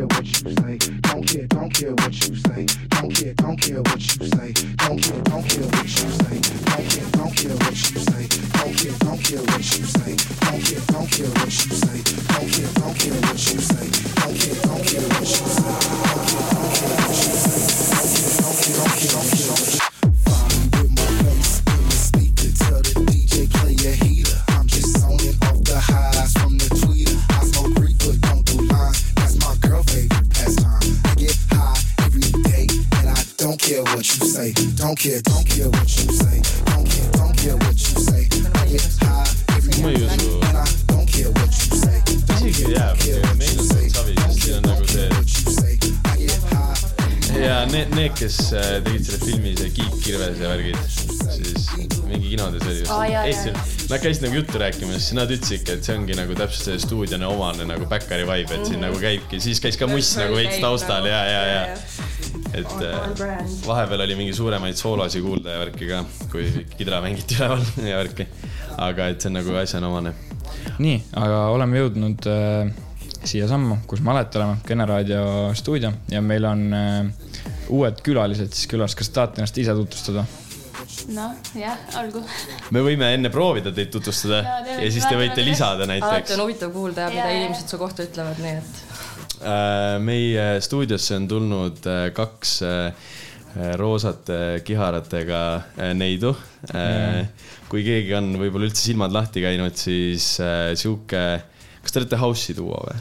care what you say. Don't care, don't care what you say. Don't care, don't care what you say. Don't care, don't care what you say. Don't care, don't care what you say. Don't care, don't care what you say. Don't care, don't care what you say. Don't care, don't care what you say. Don't care, don't care what you say. Don't care, don't care what you say. Don't care, don't care, don't care, care, don't care what you say. Don't care, don't care what you say. I get high every usu. and I don't care what you say. isegi ei jää muidugi meenutab Savi, sest siin on nagu see, What you say. I get high. ja need, need, kes äh, tegid selle filmi, see Kiik Kirves ja värgid, siis mingi kinodes oli just jaa, Eestil, nad käisid nagu juttu rääkimas, siis nad ütlesidki, et see ongi nagu täpselt see stuudione omane nagu Bäkkari vibe, et siin nagu käibki, siis käis ka muss nagu veits taustal ja, ja, ja. Et äh, vahepeal oli mingi suuremaid soolosid kuulda ja värki ka, kui kidra mängiti üleval ja värki. aga et see on nagu asjaomane. nii, aga oleme jõudnud äh, siiasamma, kus me alati oleme, Kene raadio stuudio ja meil on äh, uued külalised siis külas, kas tahate ennast ise tutvustada? noh, jah, olgu. me võime enne proovida teid tutvustada teeme ja siis te võite lisada alati näiteks on. huvitav kuulda, mida inimesed su kohta ütlevad, nii et meie stuudiosse on tulnud äh, kaks äh, roosate kiharatega äh, neidu. kui keegi on võib-olla üldse silmad lahti käinud, siis äh, sihuke, kas te olete house'i duo või?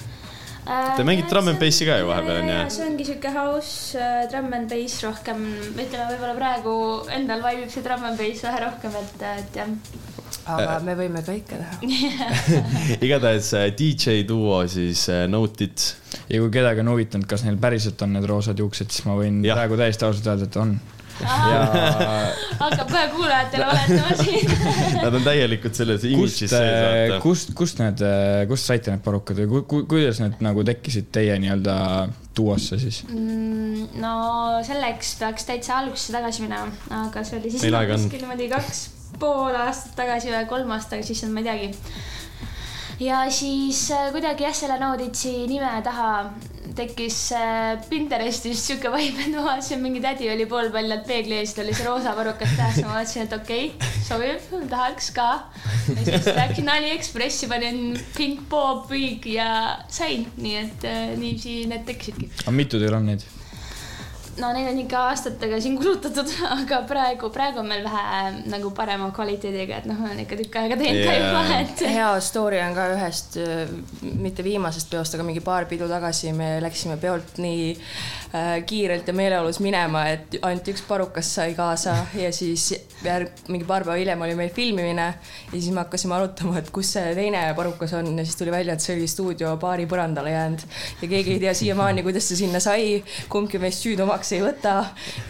Te mängite drum and bassi ka ju vahepeal, on ju? see ongi siuke house äh, drum and bass rohkem, ütleme võib-olla praegu endal vaibib see drum and bass vähe rohkem, et, et jah. Aga me võime kõike teha. igatahes äh, DJ duo siis äh, Noted. ja kui kedagi on huvitanud, kas neil päriselt on need roosad juuksed, siis ma võin Jah. praegu täiesti ausalt öelda, et on. ja hakkab kohe kuulajatele valetama siin. Nad on täielikult selles kust imidžis, sees, kust, kust need, kust saite need parukad või ku, ku, kuidas need nagu tekkisid teie nii-öelda duosse siis? Mm, no selleks peaks täitsa algusesse tagasi minema, aga see oli siis kuskil niimoodi kaks pool aastat tagasi või kolm aastat tagasi, issand, ma ei teagi. ja siis äh, kuidagi jah, selle Nauditsi nime taha tekkis äh, Pinterestis sihuke vibe, et ma vaatasin, mingi tädi oli poolpaljalt peegli ees, tal oli see roosa parukas käes, ma vaatasin, et okei okay,, sobib, tahaks ka. ja siis läksin Aliekspressi, panin Pink Bob Wig ja sain, nii et äh, niiviisi need tekkisidki aga mitu teil on neid? No neid on ikka aastatega siin kulutatud, aga praegu, praegu on meil vähe nagu parema kvaliteediga, et noh, olen ikka tükk aega teinud ka Jaa. juba, et. hea story on ka ühest, mitte viimasest peost, aga mingi paar pidu tagasi me läksime peolt nii äh, kiirelt ja meeleolus minema, et ainult üks parukas sai kaasa ja siis järg, mingi paar päeva hiljem oli meil filmimine ja siis me hakkasime arutama, et kus see teine parukas on ja siis tuli välja, et see oli stuudio baari põrandale jäänud ja keegi ei tea siiamaani, kuidas see sinna sai, kumbki meist süüd omaks ei võta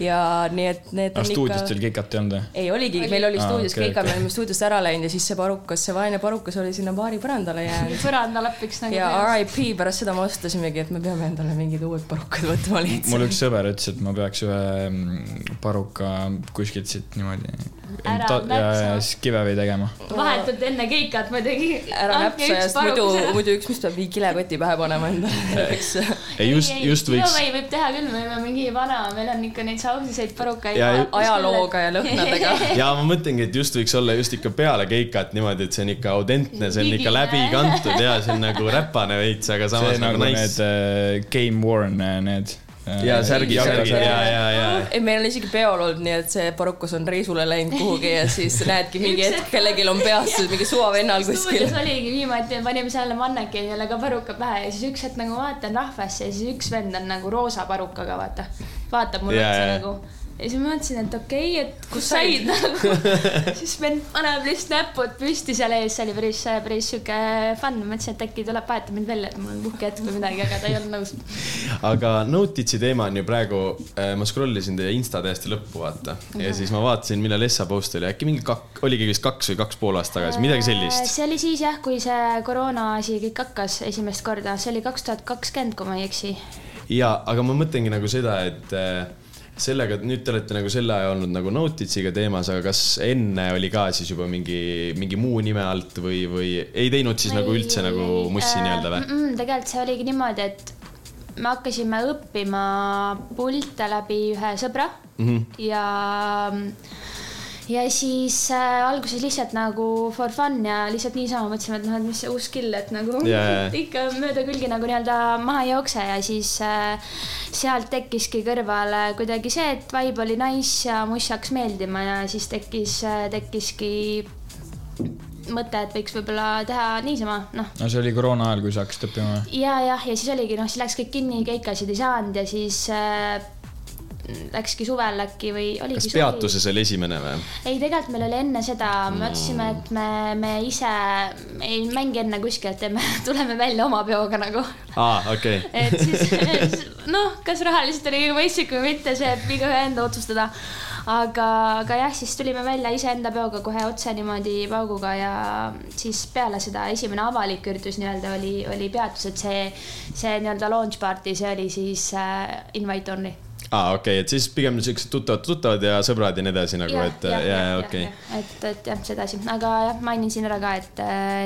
ja nii et need aga on stuudios ikka teil kekat ei olnud või? ei oligi, meil oli stuudios okei, keika, okei. me olime stuudiost ära läinud ja siis see parukas, see vaene parukas oli sinna baari põrandale jäänud. põrandalapiks nagu. ja RIP pärast seda me otsustasimegi, et me peame endale mingid uued parukad võtma mul üks sõber ütles, et ma peaks ühe mm, paruka kuskilt siit niimoodi Ära ta- ja, ja näpsa. siis kivevi tegema. vahetult enne keikat muidugi. ära näpsa ja muidu, muidu üks, mis peab mingi kilekoti pähe panema endale, eks. ei just, just võiks, Kilovei võib teha küll, me võime mingi vana, meil on ikka neid sausiseid parukaid Ja-. ajalooga ja lõhnadega. ja ma mõtlengi, et just võiks olla just ikka peale keikat niimoodi, et see on ikka autentne, see on ikka Digine. läbi kantud ja see on nagu räpane veits, aga see samas nagu nagu need nice. äh, game worn äh, need. Ja särgid, särgid ja, ja, ja. ei, meil on isegi peol olnud nii, et see parukas on reisule läinud kuhugi ja siis näedki mingi hetk kellelgi on peas mingi suvavennal kuskil stuudios. oligi viimati, panime selle mannekeenile ka paruka pähe ja siis üks hetk nagu vaatan rahvasse ja siis üks vend on nagu roosa parukaga, vaata. vaatab mulle otsa nagu ja siis ma mõtlesin, et okei okay,, et kus said nagu. siis vend paneb lihtsalt näpud püsti seal ees, see oli päris, päris sihuke fun, mõtlesin, et äkki tuleb vahetada mind välja, et mul on puhke hetk või midagi, aga ta ei olnud nõus. aga Notitsi teema on ju praegu, ma scroll isin teie Insta täiesti lõppu, vaata. ja siis ma vaatasin, millal Essa post oli, äkki mingi kak-, oligi vist kaks või kaks pool aastat tagasi, midagi sellist. see oli siis jah, kui see koroona asi kõik hakkas esimest korda, see oli kaks tuhat kakskümmend, kui ma ei eksi ja, aga ma mõtlengi nagu seda, et äh, sellega, nüüd te olete nagu selle aja olnud nagu Notitsiga teemas, aga kas enne oli ka siis juba mingi, mingi muu nime alt või, või ei teinud siis nagu üldse nagu mussi nii-öelda või? või? tegelikult see oligi niimoodi, et me hakkasime õppima pilte läbi ühe sõbra Mhm. ja ja siis äh, alguses lihtsalt nagu for fun ja lihtsalt niisama mõtlesime, et noh, et mis see uus skill, et nagu jaa. ikka mööda külgi nagu nii-öelda maha ei jookse ja siis äh, sealt tekkiski kõrvale kuidagi see, et vibe oli nice ja muss hakkas meeldima ja siis tekkis äh,, tekkiski mõte, et võiks võib-olla teha niisama, noh no see oli koroona ajal, kui sa hakkasid õppima ja jah, ja siis oligi noh, siis läks kõik kinni, keikasid ei saanud ja siis äh, läkski suvel äkki või oligi kas peatuses oli esimene või? ei, tegelikult meil oli enne seda, me otsusime, et me, me ise ei mängi enne kuskil, et teeme, tuleme välja oma peoga nagu. aa, okei. et siis noh, kas rahaliselt oli mõistlik või mitte, see jääb igaühe enda otsustada. aga, aga jah, siis tulime välja iseenda peoga kohe otse niimoodi pauguga ja siis peale seda esimene avalik üritus nii-öelda oli, oli peatus, et see, see nii-öelda launch party, see oli siis äh, invite only. aa, okei, et siis pigem siuksed tuttavad, tuttavad ja sõbrad ja nii edasi nagu, et ja, ja, ja okei. et, et jah, sedasi, aga jah, mainin siin ära ka, et,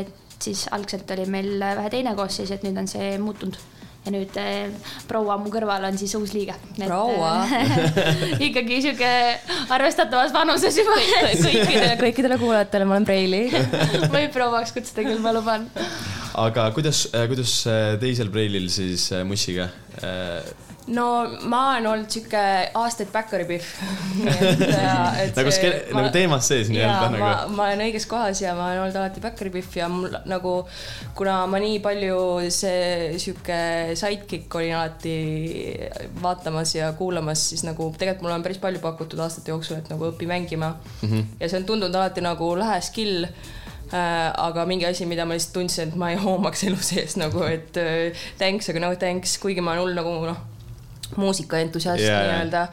et siis algselt oli meil vähe teine koosseis, et nüüd on see muutunud ja nüüd eh, proua mu kõrval on siis uus liige. Proua? ikkagi sihuke arvestatavas vanuses juba. kõikidele, kõikidele kuulajatele, ma olen Preili. võib prouaks kutsuda küll, ma luban. aga kuidas, kuidas äh, teisel preilil siis Mussiga? No ma olen olnud sihuke aastaid Backeri Pihv. nagu ske-, nagu teemas sees nii-öelda nagu. ma olen õiges kohas ja ma olen olnud alati Backeri Pihv ja mul nagu, kuna ma nii palju see sihuke sidekick olin alati vaatamas ja kuulamas, siis nagu tegelikult mulle on päris palju pakutud aastate jooksul, et nagu õpi mängima mm. -hmm. ja see on tundunud alati nagu lahe skill äh, aga mingi asi, mida ma lihtsalt tundsin, et ma ei hoomaks elu sees nagu, et äh, thanks, aga no thanks, kuigi ma olen hull nagu noh, muusikaentusiast yeah. nii-öelda,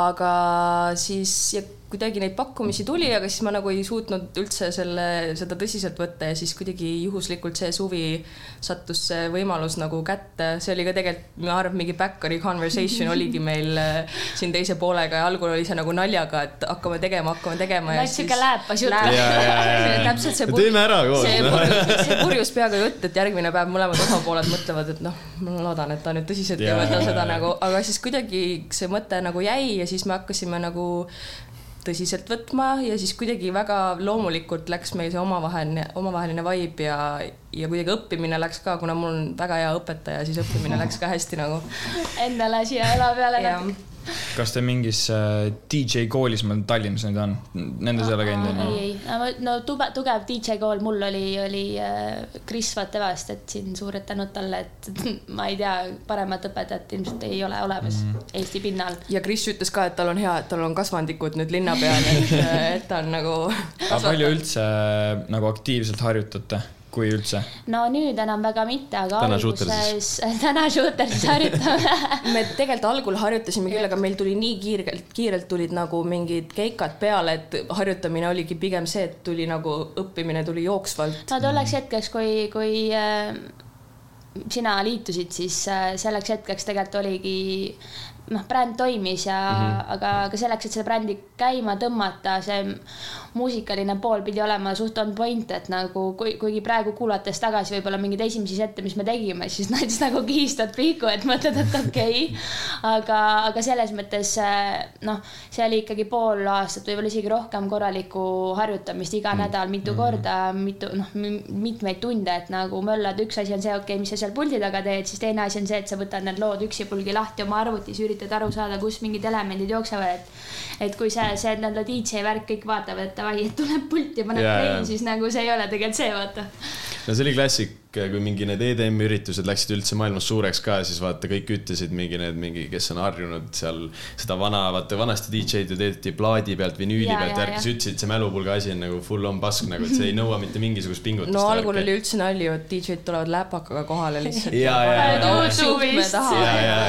aga siis ja kuidagi neid pakkumisi tuli, aga siis ma nagu ei suutnud üldse selle, seda tõsiselt võtta ja siis kuidagi juhuslikult see suvi sattus see võimalus nagu kätte, see oli ka tegelikult, ma arvan, mingi backeri conversation oligi meil äh, siin teise poolega ja algul oli see nagu naljaga, et hakkame tegema, hakkame tegema. Läks sihuke lääpas jutt. Täpselt see. Teeme ära koos, see purjus, see purjus peaga jutt, et järgmine päev mõlemad osapooled mõtlevad, et noh, ma loodan, et ta nüüd tõsiselt ei võta seda nagu, aga siis kuidagi see mõte nagu jäi ja siis me hakkasime nagu tõsiselt võtma ja siis kuidagi väga loomulikult läks meil see omavaheline, omavaheline vibe ja, ja kuidagi õppimine läks ka, kuna mul on väga hea õpetaja, siis õppimine läks ka hästi nagu. Endale siia ela peale jah, kas te mingis äh, DJ koolis meil Tallinnas nüüd on? Nendes ei ole käinud ei, onju? ei, no, no tuge, tugev DJ kool mul oli, oli äh, Kris Vatevast, et siin suured tänud talle, et ma ei tea, paremat õpetajat ilmselt ei ole olemas mm -hmm. Eesti pinnal. ja Kris ütles ka, et tal on hea, et tal on kasvandikud nüüd linna peal, et, et ta on nagu. aga palju üldse äh, nagu aktiivselt harjutate, kui üldse? no nüüd enam väga mitte, aga Täna alguses, täna shooter'is harjutame me tegelikult algul harjutasime küll, aga meil tuli nii kiirelt, kiirelt tulid nagu mingid keikad peale, et harjutamine oligi pigem see, et tuli nagu õppimine tuli jooksvalt. no tolleks hetkeks, kui, kui äh, sina liitusid, siis äh, selleks hetkeks tegelikult oligi noh, bränd toimis ja mm, -hmm. aga, aga selleks, et seda brändi käima tõmmata, see muusikaline pool pidi olema suht on point, et nagu kui, kuigi praegu kuulates tagasi võib-olla mingeid esimesi sette, mis me tegime, siis näiteks nagu kihistad pihku, et mõtled, et okei okay.. aga, aga selles mõttes äh, noh, see oli ikkagi pool aastat, võib-olla isegi rohkem korralikku harjutamist iga mm. nädal mitu korda, mitu noh, mitmeid tunde, et nagu möllad, üks asi on see, okei okay,, mis sa seal puldi taga teed, siis teine asi on see, et sa võtad need lood üksipulgi lahti oma arvutis, üritad aru saada, kus mingid elemendid jooksevad, et et kui see, see nii-öelda DJ värk kõik vaatavad, et davai, et tuleb pulti ja paneb play siis nagu see ei ole tegelikult see, vaata. no see oli klassik, kui mingi need EDM-i üritused läksid üldse maailmas suureks ka, siis vaata kõik ütlesid mingi need mingi, kes on harjunud seal seda vana, vaata vanasti DJ-d ju tehti plaadi pealt, vinüüli Jaa, pealt, jaa, värk, jaa. siis ütlesid, see mälupulga asi on nagu full on pask nagu, et see ei nõua mitte mingisugust pingutust. no algul oli üldse nalju, et DJ-d tulevad läpakaga kohale lihtsalt. Ja, ja, ja,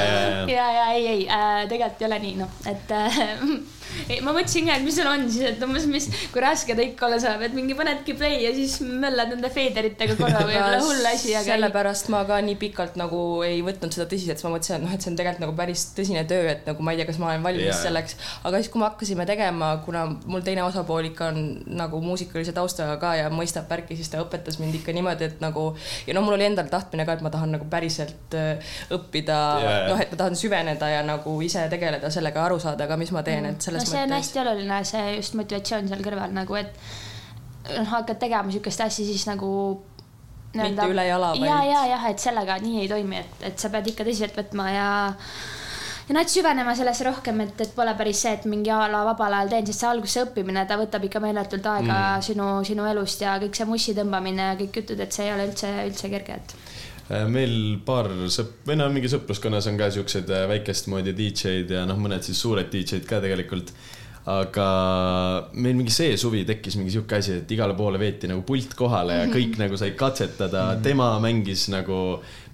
ja, ja, ja ei, ei äh,, tegelikult ei ole nii, noh, et äh, ei, ma mõtlesin ka, et mis seal on siis, et umbes, mis, kui raske ta ikka olla saab, et mingi panedki play ja siis möllad nende feederitega korra võib-olla hull asi, aga sellepärast ma ka nii pikalt nagu ei võtnud seda tõsiselt, sest ma mõtlesin, et noh, et see on tegelikult nagu päris tõsine töö, et nagu ma ei tea, kas ma olen valmis yeah. selleks. aga siis, kui me hakkasime tegema, kuna mul teine osapool ikka on nagu muusikalise taustaga ka ja mõistab värki, siis ta õpetas mind ikka niimoodi, et nagu ja no mul oli endal tahtmine ka, et ma tahan nagu päriselt äh, õppida jaa. noh, et ma tahan süveneda ja nagu ise tegeleda sellega, aru saada ka, mis ma teen, et selles no see on mõttes. hästi oluline, see just motivatsioon seal kõrval nagu, et noh, hakkad tegema siukest asja, siis nagu. Mitte üle jala, ja, vaid- ja, jah, et sellega nii ei toimi, et, et sa pead ikka tõsiselt võtma ja ja nad süvenema sellesse rohkem, et, et pole päris see, et mingi a la vabal ajal teen, sest see alguse õppimine, ta võtab ikka meeletult aega mm. sinu, sinu elust ja kõik see mussi tõmbamine ja kõik jutud, et see ei ole üldse, üldse kerge, et Äh, meil paar sõp-, või no mingi sõpruskonnas on ka siuksed äh, väikest moodi DJ-d ja noh, mõned siis suured DJ-d ka tegelikult. Aga meil mingi see suvi tekkis mingi sihuke asi, et igale poole veeti nagu pult kohale ja kõik nagu said katsetada, tema mängis nagu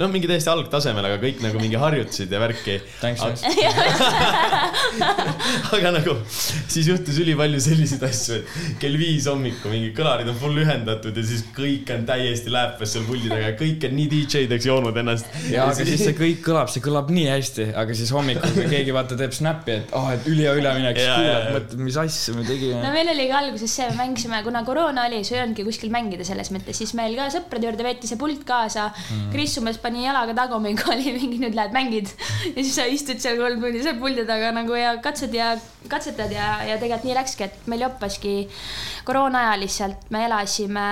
noh, mingi täiesti algtasemel, aga kõik nagu mingi harjutasid ja värki. Aga nagu siis juhtus ülipalju selliseid asju, et kell viis hommikul mingi kõlarid on full ühendatud ja siis kõik on täiesti lääpas seal puldi taga kõik on nii DJ-deks joonud ennast. ja aga siis see kõik kõlab, see kõlab nii hästi, aga siis hommikul, kui keegi vaata teeb snappi, et ah oh,, et ülihea üleminek, siis kuulad, mõtled, mis asja me tegime no meil oli ka alguses see, me mängisime, kuna koroona oli, siis ei olnudki kuskil mängida selles mõttes, siis meil ka sõprade juurde võeti see pult kaasa mm.. Kris umbes pani jalaga tagumikku, oli mingi nüüd lähed mängid ja siis sa istud seal kolm tundi seal puldi taga nagu ja katsud ja katsetad ja, ja tegelikult nii läkski, et meil joppaski koroona ajal lihtsalt me elasime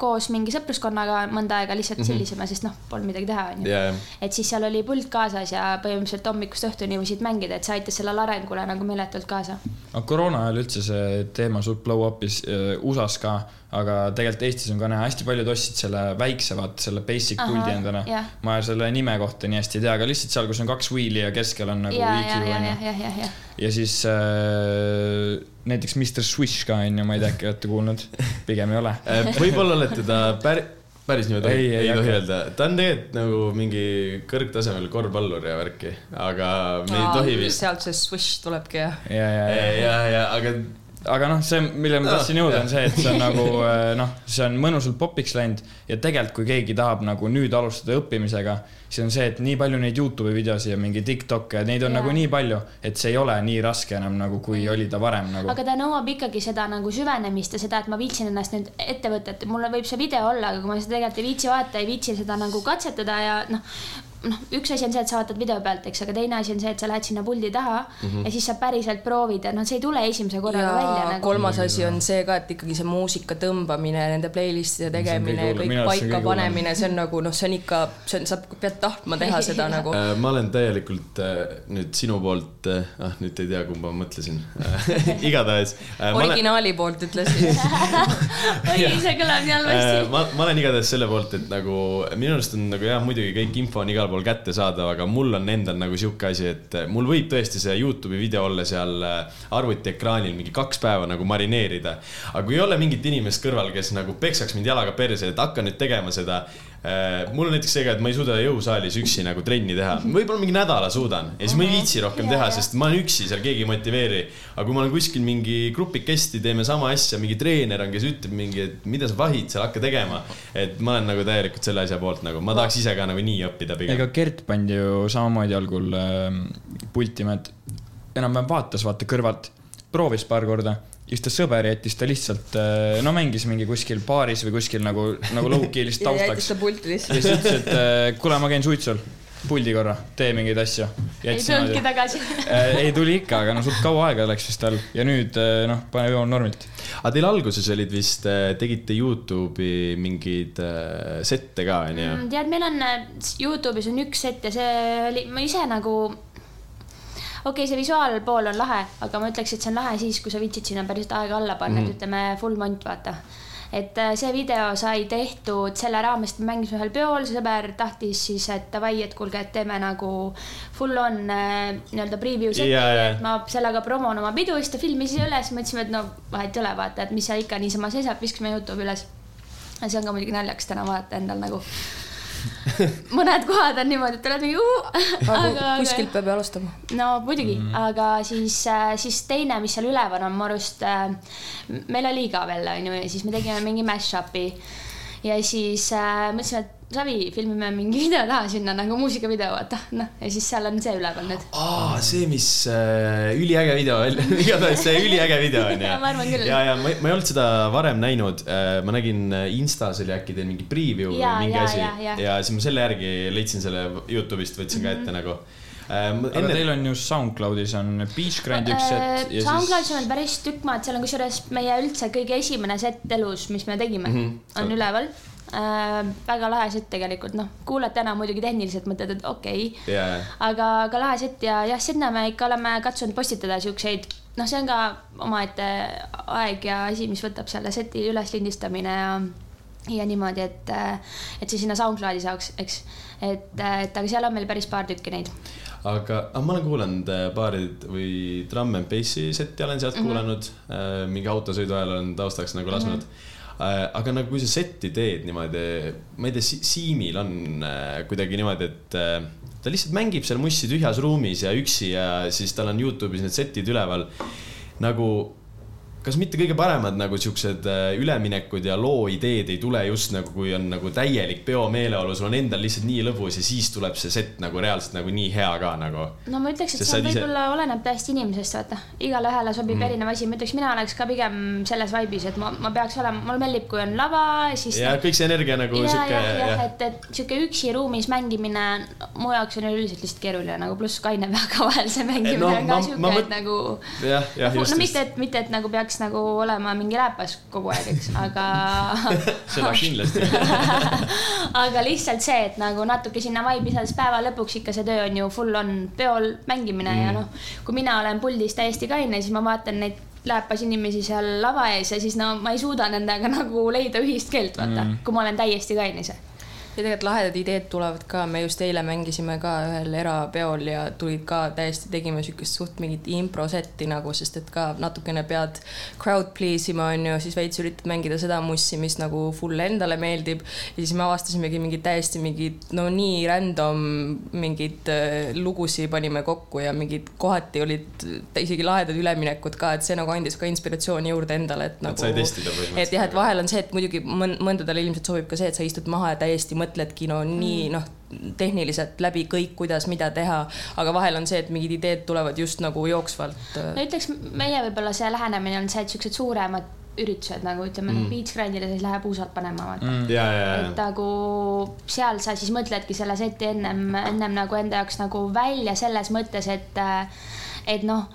koos mingi sõpruskonnaga mõnda aega lihtsalt sillisime, sest noh, polnud midagi teha, onju. Et siis seal oli pult kaasas ja põhimõtteliselt hommikust õhtuni võisid mängida, et see aitas sellele arengule nagu meeletult kaasa. aga koroona ajal üldse see teema suht blow up'is äh, USA-s ka, aga tegelikult Eestis on ka näha, hästi paljud ostsid selle väikse, vaata selle basic puldi endale jah.. ma selle nime kohta nii hästi ei tea, aga lihtsalt seal, kus on kaks wheel'i ja keskel on nagu ja, EQ onju ja, ja, ja, ja. ja siis äh, näiteks Mr Swish ka onju, ma ei tea, äkki olete kuulnud, pigem ei ole. Äh, võib-olla olete ta päri-, päris niimoodi Ei, ei, ei ei tohi öelda, ta on tegelikult nagu mingi kõrgtasemel korvpallur ja värki, aga me ei tohi vist. sealt see swish tulebki jah. ja, ja, ja, ja, ja, aga aga noh, see, mille ma tahtsin jõuda, on see, et see on nagu äh, noh, see on mõnusalt popiks läinud ja tegelikult, kui keegi tahab nagu nüüd alustada õppimisega, siis on see, et nii palju neid Youtube'i videosid ja mingi Tiktok'e, neid on Jaa. nagu nii palju, et see ei ole nii raske enam nagu, kui oli ta varem nagu. aga ta nõuab ikkagi seda nagu süvenemist ja seda, et ma viitsin ennast nüüd ette võtta, et mul võib see video olla, aga kui ma seda tegelikult ei viitsi vaadata, ei viitsi seda nagu katsetada ja noh, noh, üks asi on see, et sa vaatad video pealt, eks, aga teine asi on see, et sa lähed sinna puldi taha mm -hmm. ja siis sa päriselt proovid ja noh, see ei tule esimese korraga ja välja nagu. kolmas asi on see ka, et ikkagi see muusika tõmbamine, nende playlist'ide tegemine, hullem. kõik paika panemine, see on nagu noh, see on ikka, see on, sa pead tahtma teha seda nagu. äh, ma olen täielikult äh, nüüd sinu poolt, ah nüüd ei tea, kumba ma mõtlesin. igatahes äh,. originaali poolt ütlesid. oi, see kõlab nii Äh, halvasti. ma, ma olen igatahes selle poolt, et nagu minu arust on nagu jah, muidugi kõik info on igal pool kättesaadav, aga mul on endal nagu sihuke asi, et mul võib tõesti see Youtube'i video olla seal äh, arvutiekraanil mingi kaks päeva nagu marineerida. aga kui ei ole mingit inimest kõrval, kes nagu peksaks mind jalaga perse, et hakka nüüd tegema seda. Mul on näiteks see ka, et ma ei suuda jõusaalis üksi nagu trenni teha, võib-olla mingi nädala suudan ja siis ma ei viitsi rohkem teha, sest ma olen üksi seal, keegi ei motiveeri. aga kui ma olen kuskil mingi grupikesti, teeme sama asja, mingi treener on, kes ütleb mingi, et mida sa vahid seal, hakka tegema. et ma olen nagu täielikult selle asja poolt nagu, ma tahaks ise ka nagu nii õppida pigem ega. Gert pandi ju samamoodi algul äh, pultima, et enam-vähem vaatas, vaata kõrvalt, proovis paar korda, siis ta sõber jättis ta lihtsalt, no mängis mingi kuskil baaris või kuskil nagu, nagu low-key lihtsalt ja jättis taustaks ta. pulti ja lihtsalt. siis ütles, et äh, kuule, ma käin suitsul, puldi korra, tee mingeid asju. ei tulnudki tagasi. ei tuli ikka, aga no suht kaua aega läks vist tal ja nüüd äh, noh, pane joon normilt. aga teil alguses olid vist, tegite Youtube'i mingeid äh, sette ka, onju? tead, meil on äh, Youtube'is on üks set ja see oli, ma ise nagu okei okay,, see visuaalpool on lahe, aga ma ütleks, et see on lahe siis, kui sa viitsid sinna päriselt aega alla panna mm, -hmm. et ütleme full mont, vaata. et äh, see video sai tehtud selle raames, et me mängisime ühel peol, sõber tahtis siis, et davai, et kuulge, et teeme nagu full on äh, nii-öelda preview seti Jaa, jaa. et ma sellega promon oma pidu, siis ta filmis üles, mõtlesime, et no vahet ei ole, vaata, et mis seal ikka niisama seisab, viskasime Youtube'i üles. see on ka muidugi naljakas täna vaadata endal nagu. mõned kohad on niimoodi, et oled mingi aga kuskilt peab ju alustama. no muidugi mm, -hmm. aga siis, siis teine, mis seal üleval on, mu arust äh, meil oli ka veel onju ja siis me tegime mingi mash-up'i ja siis äh, mõtlesime, et Savi, filmime mingi video taha sinna nagu muusikavideo, vaata, noh, ja siis seal on see üleval nüüd. aa, see, mis äh, üliäge video, igatahes see üliäge video on ju Jaa, ma arvan küll. ja, ja ma, ma ei olnud seda varem näinud. ma nägin äh, Instas oli äkki teil mingi preview või Jaa, mingi jaa, asi jaa, jaa. ja siis ma selle järgi leidsin selle Youtube'ist, võtsin ka ette nagu. aga enne... teil on ju SoundCloudis on Beach Grandi üks set ja SoundCloudis siis on veel päris tükk maad, seal on kusjuures meie üldse kõige esimene set elus, mis me tegime mm, Mhm. -hmm. on üleval äh,. väga lahe set tegelikult, noh, kuulad täna muidugi tehniliselt, mõtled, et okei okay., ja, aga, aga lahe set ja jah, sinna me ikka oleme katsunud postitada siukseid, noh, see on ka omaette aeg ja asi, mis võtab selle seti üles lindistamine ja ja niimoodi, et, et see sinna SoundCloudi saaks, eks. et, et aga seal on meil päris paar tükki neid. aga ah, ma olen kuulanud äh, paari või Drum and Bassi seti olen Mhm. sealt mm -hmm. kuulanud. mingi autosõidu ajal olen taustaks nagu lasknud mm. -hmm. Aga nagu kui sa setti teed niimoodi, ma ei tea, Siimil on äh, kuidagi niimoodi, et äh, ta lihtsalt mängib seal mussi tühjas ruumis ja üksi ja siis tal on Youtube'is need setid üleval. nagu kas mitte kõige paremad nagu siuksed äh, üleminekud ja loo ideed ei tule just nagu, kui on nagu täielik peomeeleolu, sul on endal lihtsalt nii lõbus ja siis tuleb see set nagu reaalselt nagu nii hea ka nagu. no ma ütleks, et Sest see oled ise- võib-olla oleneb täiesti inimesest, vaata. igale ühele sobib mm. erinev asi, ma ütleks, mina oleks ka pigem selles vibe'is, et ma, ma peaks olema, mulle meeldib, kui on lava, siis. ja kõik see energia nagu ja, sihuke jah, jah, et, et sihuke üksi ruumis mängimine mu jaoks on üleüldiselt lihtsalt keeruline nagu, pluss kaine peaga vahel see mängimine no no, on ka sihuke et nagu. jah, jah, no just, mitte, et mitte, et nagu peaks nagu olema mingi rääpas kogu aeg, eks, aga seda kindlasti. aga lihtsalt see, et nagu natuke sinna vibe'i saades päeva lõpuks ikka see töö on ju full on peol mängimine mm. ja noh, kui mina olen puldis täiesti kaine, siis ma vaatan neid lääpas inimesi seal lava ees ja siis no ma ei suuda nendega nagu leida ühist keelt, vaata mm., kui ma olen täiesti kaine ise. Ja tegelikult lahedad ideed tulevad ka, me just eile mängisime ka ühel erapeol ja tulid ka täiesti, tegime siukest suht mingit improsetti nagu, sest et ka natukene pead crowd please ima, onju, siis veits üritad mängida seda mussi, mis nagu full endale meeldib. ja siis me avastasimegi mingid täiesti mingid, no nii random mingeid äh, lugusid panime kokku ja mingid kohati olid isegi lahedad üleminekud ka, et see nagu andis ka inspiratsiooni juurde endale, et nagu. sai testida põhimõtteliselt. et jah, et vahel on see, et muidugi mõn- mõndadele ilmselt sobib ka see, et sa istud maha ja täiesti mõtledki no nii noh, tehniliselt läbi kõik, kuidas, mida teha, aga vahel on see, et mingid ideed tulevad just nagu jooksvalt. no ütleks, meie võib-olla see lähenemine on see, et siuksed suuremad üritused nagu ütleme mm., Beach Grandile siis läheb puusalt panema, vaata mm.. ja, ja, et ja, nagu seal sa siis mõtledki selle seti ennem, ennem nagu enda jaoks nagu välja selles mõttes, et, et noh,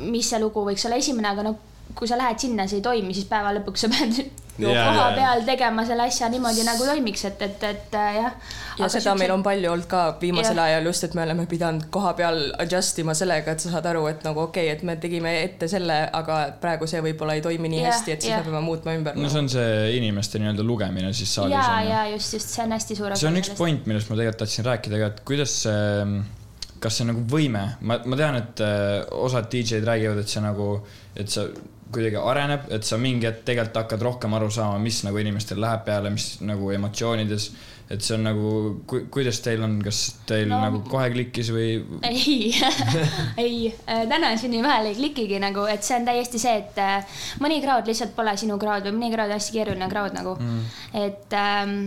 mis see lugu võiks olla esimene, aga noh, kui sa lähed sinna, see ei toimi, siis päeva lõpuks sa pead ju Jaa, koha jaa. peal tegema selle asja niimoodi nagu toimiks, et, et, et äh, jah. ja seda meil on palju olnud ka viimasel Jah. ajal just, et me oleme pidanud koha peal adjust ima sellega, et sa saad aru, et nagu okei okay,, et me tegime ette selle, aga praegu see võib-olla ei toimi nii Jah, hästi, et siis jah. me peame muutma ümber. no see on see inimeste nii-öelda lugemine siis saalis ja, on ja just, just see on hästi suur see on üks. point, millest ma tegelikult tahtsin rääkida ka, et kuidas see, kas see nagu võime, ma, ma tean, et äh, osad DJ-d räägivad, et see nagu, et see kuidagi areneb, et sa mingi hetk tegelikult hakkad rohkem aru saama, mis nagu inimestel läheb peale, mis nagu emotsioonides, et see on nagu ku,, kuidas teil on, kas teil No- nagu kohe klikkis või? ei, ei, tänaseni vahel ei klikigi nagu, et see on täiesti see, et äh, mõni crowd lihtsalt pole sinu crowd või mõni on hästi keeruline crowd nagu. Mm., et ähm,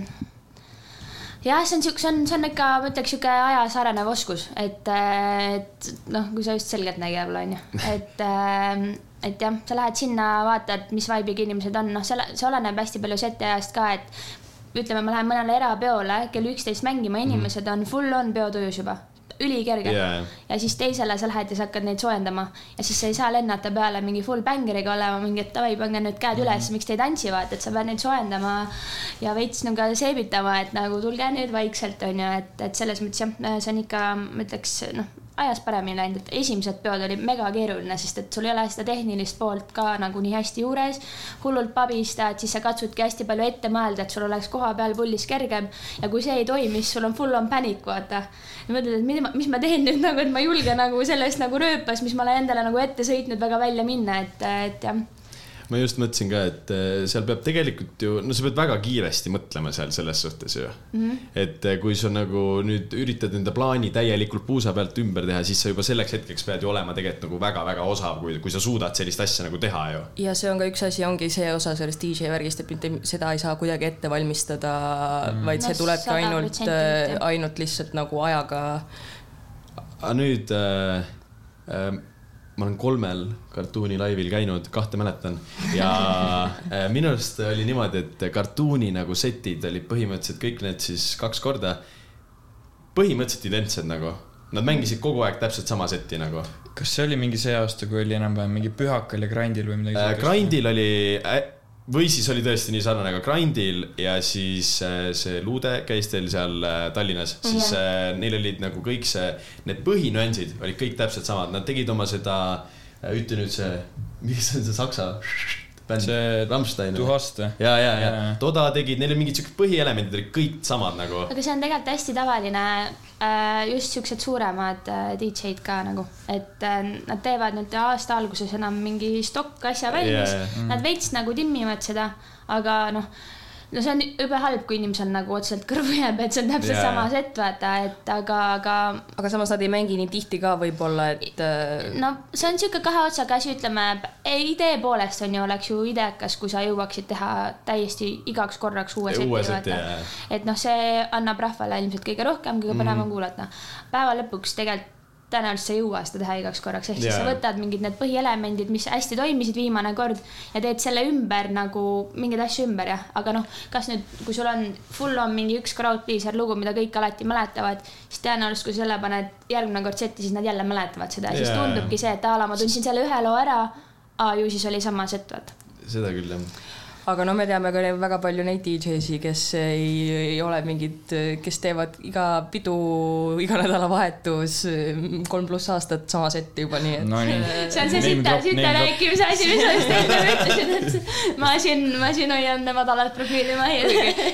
jah, see on siuke, see on, see on ikka, ma ütleks sihuke ajas arenev oskus, et, et noh, kui sa just selgeltnägija olla, onju, et ähm, et jah, sa lähed sinna, vaatad, mis vibe'iga inimesed on, noh, see, see oleneb hästi palju seti ajast ka, et ütleme, ma lähen mõnele erapeole kell üksteist mängima, inimesed on full on peotujus juba, ülikerge. Ja, ja, ja siis teisele sa lähed ja sa hakkad neid soojendama. Ja siis sa ei saa lennata peale mingi full bängeriga olema mingi, et davai, pange nüüd käed üles, miks te ei tantsi, vaata, et sa pead neid soojendama ja veits nagu seebitama, et nagu tulge nüüd vaikselt onju, et, et selles mõttes jah, see on ikka, ma ütleks noh, ajas paremini läinud, et esimesed peod olid mega keeruline, sest et sul ei ole seda tehnilist poolt ka nagu nii hästi juures. hullult pabistad, siis sa katsudki hästi palju ette mõelda, et sul oleks koha peal pullis kergem ja kui see ei toimi, siis sul on full on panic, vaata. ja mõtled, et mis ma, mis ma teen nüüd nagu, et ma ei julge nagu sellest nagu rööpas, mis ma olen endale nagu ette sõitnud väga välja minna, et, et jah. Ma just mõtlesin ka, et eh, seal peab tegelikult ju, no sa pead väga kiiresti mõtlema seal selles suhtes ju mm. -hmm. et eh, kui sa nagu nüüd üritad enda plaani täielikult puusa pealt ümber teha, siis sa juba selleks hetkeks pead ju olema tegelikult nagu väga-väga osav, kui, kui sa suudad sellist asja nagu teha ju. ja see on ka üks asi, ongi see osa sellest DJ värgist, et mitte seda ei saa kuidagi ette valmistada mm., vaid see No tulebki sada ainult mitte., ainult lihtsalt nagu ajaga. aga nüüd äh, äh, ma olen kolmel kartuuni laivil käinud, kahte mäletan ja äh, minu arust oli niimoodi, et kartuuni nagu setid olid põhimõtteliselt kõik need siis kaks korda põhimõtteliselt identsed nagu. Nad mängisid kogu aeg täpselt sama setti nagu kas see oli mingi see aasta, kui oli enam-vähem mingi Pühakal ja Grindil või midagi äh,. Grindil oli äh, või siis oli tõesti nii sarnane, aga Grindil ja siis äh, see Luude käis teil seal äh, Tallinnas, siis äh, neil olid nagu kõik see, need põhinüansid olid kõik täpselt samad, nad tegid oma seda, ütle nüüd see, mis on see saksa bänd, see Rammstein. Ja, ja, ja Jaa. Toda tegid, neil olid mingid siuksed põhielemendid olid kõik samad nagu. aga see on tegelikult hästi tavaline äh, just siuksed suuremad äh, DJ-d ka nagu, et äh, nad teevad nüüd aasta alguses enam mingi stokk asja valmis Jaa, jaa. nad veits nagu timmivad seda, aga noh, no see on jube halb, kui inimesel nagu otseselt kõrvu jääb, et see on täpselt Jaa, sama jaa. set, vaata, et aga, aga aga samas nad ei mängi nii tihti ka võib-olla, et äh, no see on sihuke kahe otsaga asi, ütleme idee poolest on ju, oleks ju ideekas, kui sa jõuaksid teha täiesti igaks korraks uue seti, vaata jaa.. et noh, see annab rahvale ilmselt kõige rohkem, kõige põnevam mm. kuulata. päeva lõpuks tegelikult tõenäoliselt sa ei jõua seda teha igaks korraks, ehk siis Jaa. sa võtad mingid need põhielemendid, mis hästi toimisid viimane kord ja teed selle ümber nagu mingeid asju ümber jah, aga noh, kas nüüd, kui sul on full on mingi üks crowd pleaser lugu, mida kõik alati mäletavad, siis tõenäoliselt, kui selle paned järgmine kord setti, siis nad jälle mäletavad seda ja siis Jaa. tundubki see, et a la ma tundsin selle ühe loo ära, ju siis oli sama set, vaata. seda küll jah. Aga no me teame ka väga palju neid DJ-si, kes ei, ei ole mingid, kes teevad iga pidu, iga nädalavahetus kolm pluss aastat sama setti juba, nii et no nii. see on see sita, sita rääkimise asi, mis ma just enne ütlesin, et ma siin, ma siin hoian madalat profiili mahis.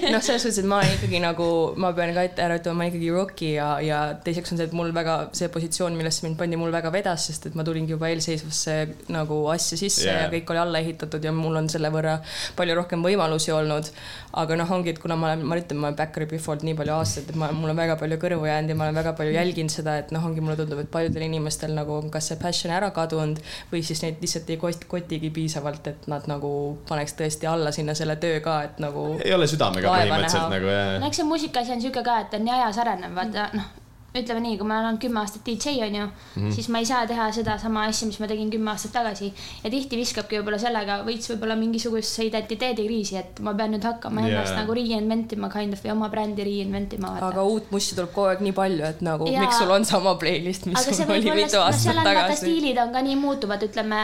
noh, selles suhtes, et ma olen ikkagi nagu, ma pean ka ette ära ütlema, ma olen ikkagi rookie ja, ja teiseks on see, et mul väga see positsioon, millesse mind pandi, mul väga vedas, sest et ma tulingi juba eelseisvasse nagu asja sisse yeah. Ja kõik oli alla ehitatud ja mul on selle võrra palju rohkem võimalusi olnud. aga noh, ongi, et kuna ma olen, ma ütlen, ma olen Backeri Bifold nii palju aastaid, et ma, mul on väga palju kõrvu jäänud ja ma olen väga palju jälginud seda, et noh, ongi mulle tundub, et paljudel inimestel nagu on kas see passion ära kadunud või siis neid lihtsalt ei kost-, kotigi piisavalt, et nad nagu paneks tõesti alla sinna selle töö ka, et nagu ei ole südamega põhimõtteliselt näha. nagu no jah. eks see muusikaasi on sihuke ka, et on nii ajas arenev, vaata noh, ütleme nii, kui ma olen olnud kümme aastat DJ onju mm, -hmm. siis ma ei saa teha sedasama asja, mis ma tegin kümme aastat tagasi ja tihti viskabki võib-olla sellega veits võib-olla mingisugusesse identiteedikriisi, et ma pean nüüd hakkama yeah. ennast nagu reinvent ima kind of või oma brändi reinvent ima aga uut mussi tuleb kogu aeg nii palju, et nagu ja... miks sul on sama playlist, mis aga sul oli mitu no aastat on vaata tagasi. stiilid on ka nii muutuvad, ütleme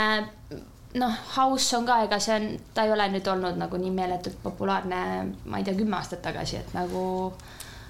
noh, house on ka, ega see on, ta ei ole nüüd olnud nagu nii meeletult populaarne, ma ei tea, kümme aastat tagasi, et nagu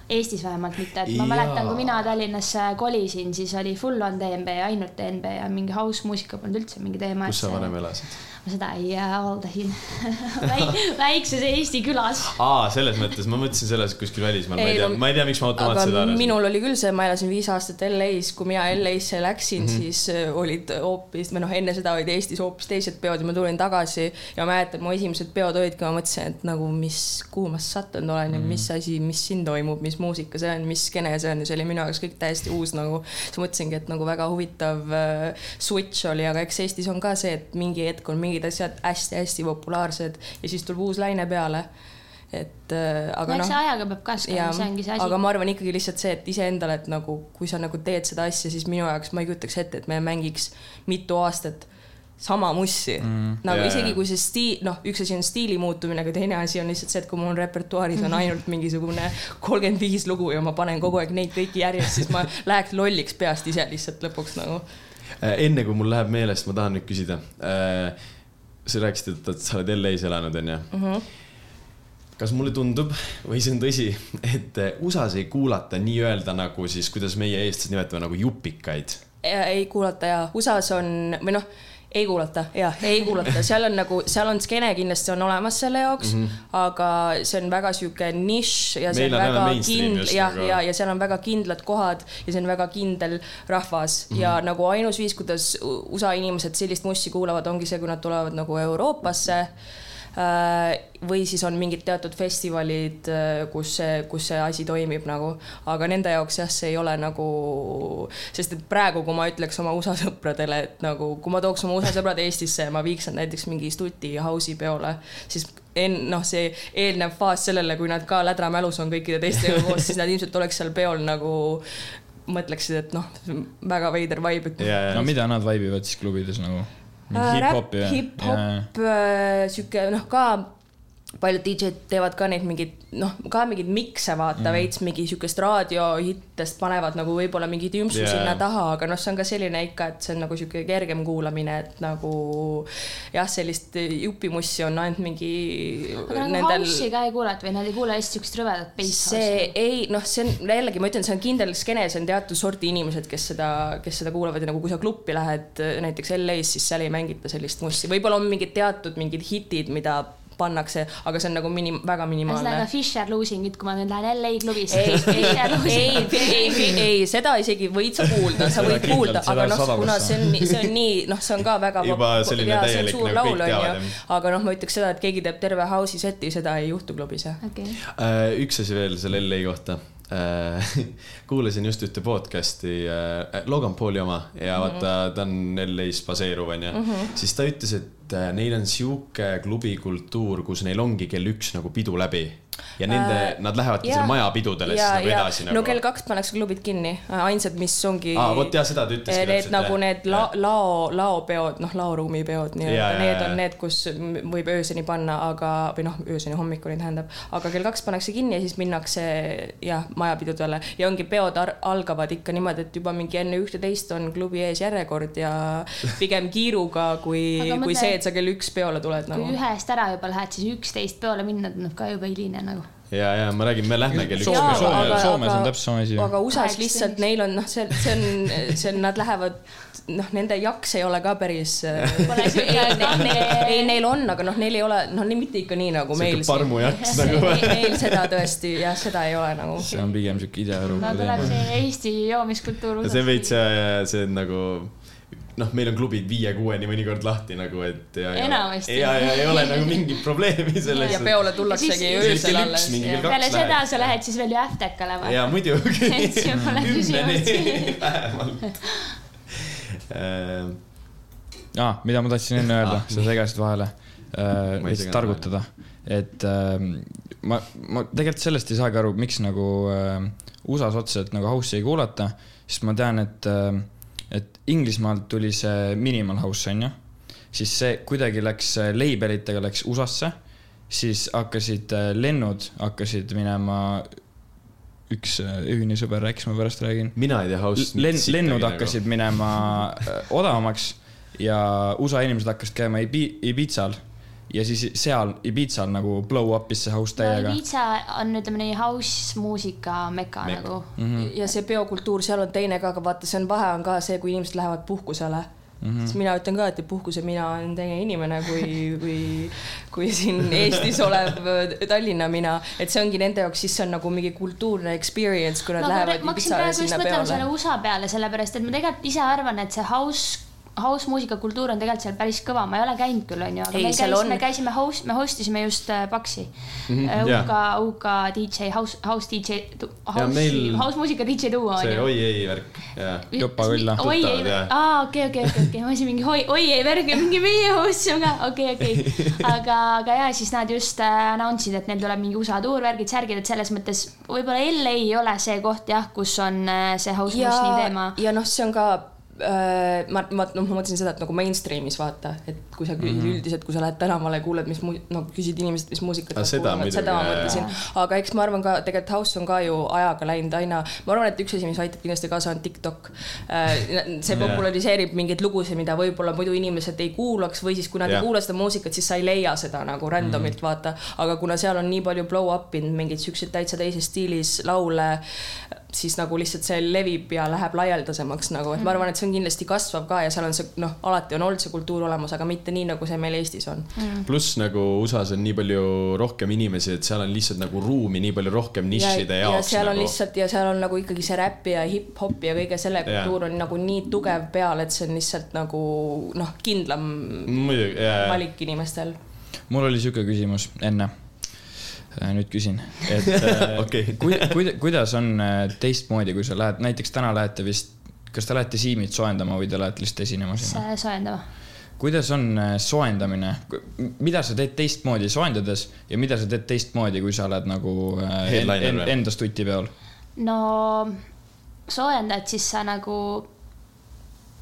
Eestis vähemalt mitte, et ma Jaa. mäletan, kui mina Tallinnasse kolisin, siis oli full on DNB, ainult DNB ja mingi house muusika polnud üldse mingi teema. kus sa varem elasid? ma seda ei äh, avalda siin Väik, väikses Eesti külas. aa, selles mõttes, ma mõtlesin selles kuskil välismaal, ma ei tea, ma ei tea, miks ma automaatselt seda arvasin. minul oli küll see, ma elasin viis aastat LA-s, kui mina LA-sse läksin mm. -hmm. siis äh, olid hoopis, või noh, enne seda olid Eestis hoopis teised peod ja ma tulin tagasi ja ma mäletan, mu esimesed peod olidki, ma mõtlesin, et nagu mis, kuhu ma sattunud olen ja Mhm. mis asi, mis siin toimub, mis muusika see on, mis skeene see on ja see oli minu jaoks kõik täiesti uus nagu. siis mõtlesingi, et nagu väga huvitav äh, switch oli, aga eks Eestis on ka see, et mingi hetk on mingid asjad hästi-hästi populaarsed ja siis tuleb uus laine peale. et äh, no aga eks noh see ajaga peab kasvama, see ongi see asi aga. ma arvan ikkagi lihtsalt see, et iseendale, et nagu kui sa nagu teed seda asja, siis minu jaoks ma ei kujutaks ette, et me mängiks mitu aastat sama mussi mm,. nagu yeah. isegi kui see stiil, noh, üks asi on stiili muutumine, aga teine asi on lihtsalt see, et kui mul repertuaaris on ainult mingisugune kolmkümmend viis lugu ja ma panen kogu aeg neid kõiki järjest, siis ma läheks lolliks peast ise lihtsalt lõpuks nagu. Äh, enne kui mul läheb meelest, ma tahan nüüd küsida. sa rääkisid, et et sa oled LA-s elanud, onju. Mhm. kas mulle tundub või see on tõsi, et äh, USA-s ei kuulata nii-öelda nagu siis, kuidas meie eestlased nimetame nagu jupikaid? ei kuulata ja USA-s on või noh, ei kuulata, jah, ei kuulata, seal on nagu, seal on skeene kindlasti on olemas selle jaoks mm, -hmm. aga see on väga sihuke nišš ja see Meil on väga mainstream kind- just jah, ja, ja seal on väga kindlad kohad ja see on väga kindel rahvas mm -hmm. ja nagu ainus viis, kuidas USA inimesed sellist mussi kuulavad, ongi see, kui nad tulevad nagu Euroopasse Äh, või siis on mingid teatud festivalid, äh, kus see, kus see asi toimib nagu, aga nende jaoks jah, see ei ole nagu, sest et praegu, kui ma ütleks oma USA sõpradele, et nagu, kui ma tooks oma USA sõbrad Eestisse ja ma viiks nad näiteks mingi Stuti house'i peole, siis en-, noh, see eelnev faas sellele, kui nad ka lädramälus on kõikide teistega koos, siis nad ilmselt oleks seal peol nagu mõtleksid, et noh, väga veider vibe, no mida nad vaibivad siis klubides nagu? Äh, hip-hop ja? hip-hop, sihuke noh, ka paljud DJ-d teevad ka neid mingeid noh, ka mingeid mikse vaata mm. veits mingi siukest raadiohittest panevad nagu võib-olla mingi tümpsu yeah. sinna taha, aga noh, see on ka selline ikka, et see on nagu sihuke kergem kuulamine, et nagu jah, sellist jupimussi on ainult mingi aga nagu house'i ka ei kuulata või nad ei kuule hästi siukest rõvedat bass see house'i? ei noh, see on jällegi ma ütlen, see on kindel skeene, see on teatud sorti inimesed, kes seda, kes seda kuulavad ja nagu kui sa kluppi lähed näiteks LA-s, siis seal ei mängita sellist mussi, võib-olla on mingid teatud mingid hitid, mida pannakse, aga see on nagu minim-, väga minimaalne. Fisher Losing It, kui ma nüüd lähen LA klubisse. ei, ei, Fisher ei, ei, ei, ei, seda isegi võid sa kuulda, sa võid kuulda, aga noh, kuna see on, see on nii, noh, see on ka väga Juba selline täielik suur nagu kõik laul, on ju. teavad, jah. aga noh, ma ütleks seda, et keegi teeb terve house'i seti, seda ei juhtu klubis jah. okei, Äh, üks asi veel selle LA kohta. kuulasin just ühte podcast'i, Logan Pauli oma ja vaata, ta on LA-s baseeruv, onju. siis ta ütles, et äh, neil on sihuke klubikultuur, kus neil ongi kell üks nagu pidu läbi ja nende Äh,, nad lähevadki jaa. selle maja pidudele siis nagu ja edasi no nagu. kell kaks pannakse klubid kinni, ainsad, mis ongi. aa, vot jah, seda ta ütleski Need nagu need la,. lao, laopeod, noh, laoruumi peod nii-öelda, need on need, kus võib ööseni panna, aga, või noh, ööseni hommikuni tähendab, aga kell kaks pannakse kinni ja siis minnakse jah, majapidudele ja ongi peod ar- algavad ikka niimoodi, et juba mingi enne ühte-teist on klubi ees järjekord ja pigem kiiruga kui kui mõtle- see, et sa kell üks peole tuled kui nagu. ühest ära juba lähed, siis üksteist peole minna tundub ka jube hiline nagu. ja, ja ma räägin, me lähme kell üks Soome- Jaa, Soome- aga- Soomes on täpselt sama asi aga USA-s lihtsalt neil on noh, see, see on, see on, nad lähevad, noh, nende jaks ei ole ka päris. Kange- ei, neil on, aga noh, neil ei ole, noh, mitte ikka nii nagu meil sihuke. parmujaks nagu. Neil seda tõesti jah, seda ei ole nagu. see on pigem siuke no Ida-Euroopa tuleb teema. see Eesti joomiskultuur. see veits, see on nagu noh, meil on klubid viie-kuueni mõnikord lahti nagu, et ja, ja, Enamasti. ja, ja ei ole nagu mingit probleemi selles ja. peole tullaksegi öösel alles peale seda lähed. sa lähed siis veel ju Aftekale või? ja muidugi Et see pole kümneni küsimustki. vähemalt. Äh, aa, mida ma tahtsin enne öelda Ah,, sa segasid vahele äh,. Lihtsalt targutada, et äh, ma, ma tegelikult sellest ei saagi aru, miks nagu äh, USA-s otseselt nagu house'i ei kuulata, sest ma tean, et äh,, et Inglismaalt tuli see minimal house onju, siis see kuidagi läks äh, labelitega läks USA-sse, siis hakkasid äh, lennud hakkasid minema, üks äh, ühine sõber rääkis, ma pärast räägin. Mina ei tea House. Len-, lennud hakkasid minema odavamaks ja USA inimesed hakkasid käima Ibi- Ibizal ja siis seal Ibizal nagu blow up'is see house no täiega. Ibiza on, ütleme nii, house muusika meka Mekk. nagu. Mhm. ja see peokultuur seal on teine ka, aga vaata, see on vahe on ka see, kui inimesed lähevad puhkusele mm. -hmm. siis mina ütlen ka, et puhkuse mina olen teine inimene kui, kui, kui siin Eestis olev äh, Tallinna mina, et see ongi nende jaoks, siis see on nagu mingi kultuurne experience, kui nad no, lähevad ma hakkasin praegu just mõtlema selle. USA peale, sellepärast et ma tegelikult ise arvan, et see house house muusikakultuur on tegelikult seal päris kõva, ma ei ole käinud küll, onju, aga Ei, me käisime, on- me käisime host, me host isime just äh, Paxi mm. -hmm, UK, UK DJ, house, house DJ, house, meil- house muusika DJ duo see onju. oi ei värk, jaa. Jopa küll, jah. oi ei jah. aa okei, okei, okei, okei, ma mõtlesin mingi oi, oi ei värk, mingi meie host on ka, okei, okei. aga, aga ja siis nad just äh, announce id, et neil tuleb mingi USA tuur, värgid, särgid, et selles mõttes võib-olla LA ei ole see koht jah, kus on äh, see house ja musni teema, ja noh, see on ka äh, ma, ma, noh, ma mõtlesin seda, et nagu mainstream'is vaata, et kui sa mm -hmm. üldiselt, kui sa lähed tänavale, kuuled, mis mu-, no küsid inimeselt, mis muusikat Ah, nad seda kuulavad, seda ma mõtlesin. aga eks ma arvan ka, tegelikult house on ka ju ajaga läinud aina, ma arvan, et üks asi, mis aitab kindlasti kaasa, on TikTok. see Jaa. populariseerib mingeid lugusid, mida võib-olla muidu inimesed ei kuulaks või siis, kui nad Jah. ei kuula seda muusikat, siis sa ei leia seda nagu random'ilt vaata. aga kuna seal on nii palju blow up inud mingeid siukseid täitsa teises stiilis laule siis nagu lihtsalt see levib ja läheb laialdasemaks nagu, et ma arvan, et see on kindlasti kasvav ka ja seal on see noh, alati on olnud see kultuur olemas, aga mitte nii, nagu see meil Eestis on. Mm.. pluss nagu USA-s on nii palju rohkem inimesi, et seal on lihtsalt nagu ruumi nii palju rohkem nišide ja, jaoks. ja seal nagu... on lihtsalt ja seal on nagu ikkagi see räpi ja hip-hop ja kõige selle kultuur on nagu nii tugev peal, et see on lihtsalt nagu noh, kindlam Muidugi, valik inimestel. mul oli sihuke küsimus enne nüüd küsin, et okay. Äh, ku, ku, kuidas on äh, teistmoodi, kui sa lähed, näiteks täna lähete vist, kas te lähete Siimit soojendama või te lähete lihtsalt esinema sinna? soojendama. kuidas on soojendamine, mida sa teed teistmoodi soojendades ja mida sa teed teistmoodi, kui sa oled nagu en, en, enda stuti peal? no soojendad, siis sa nagu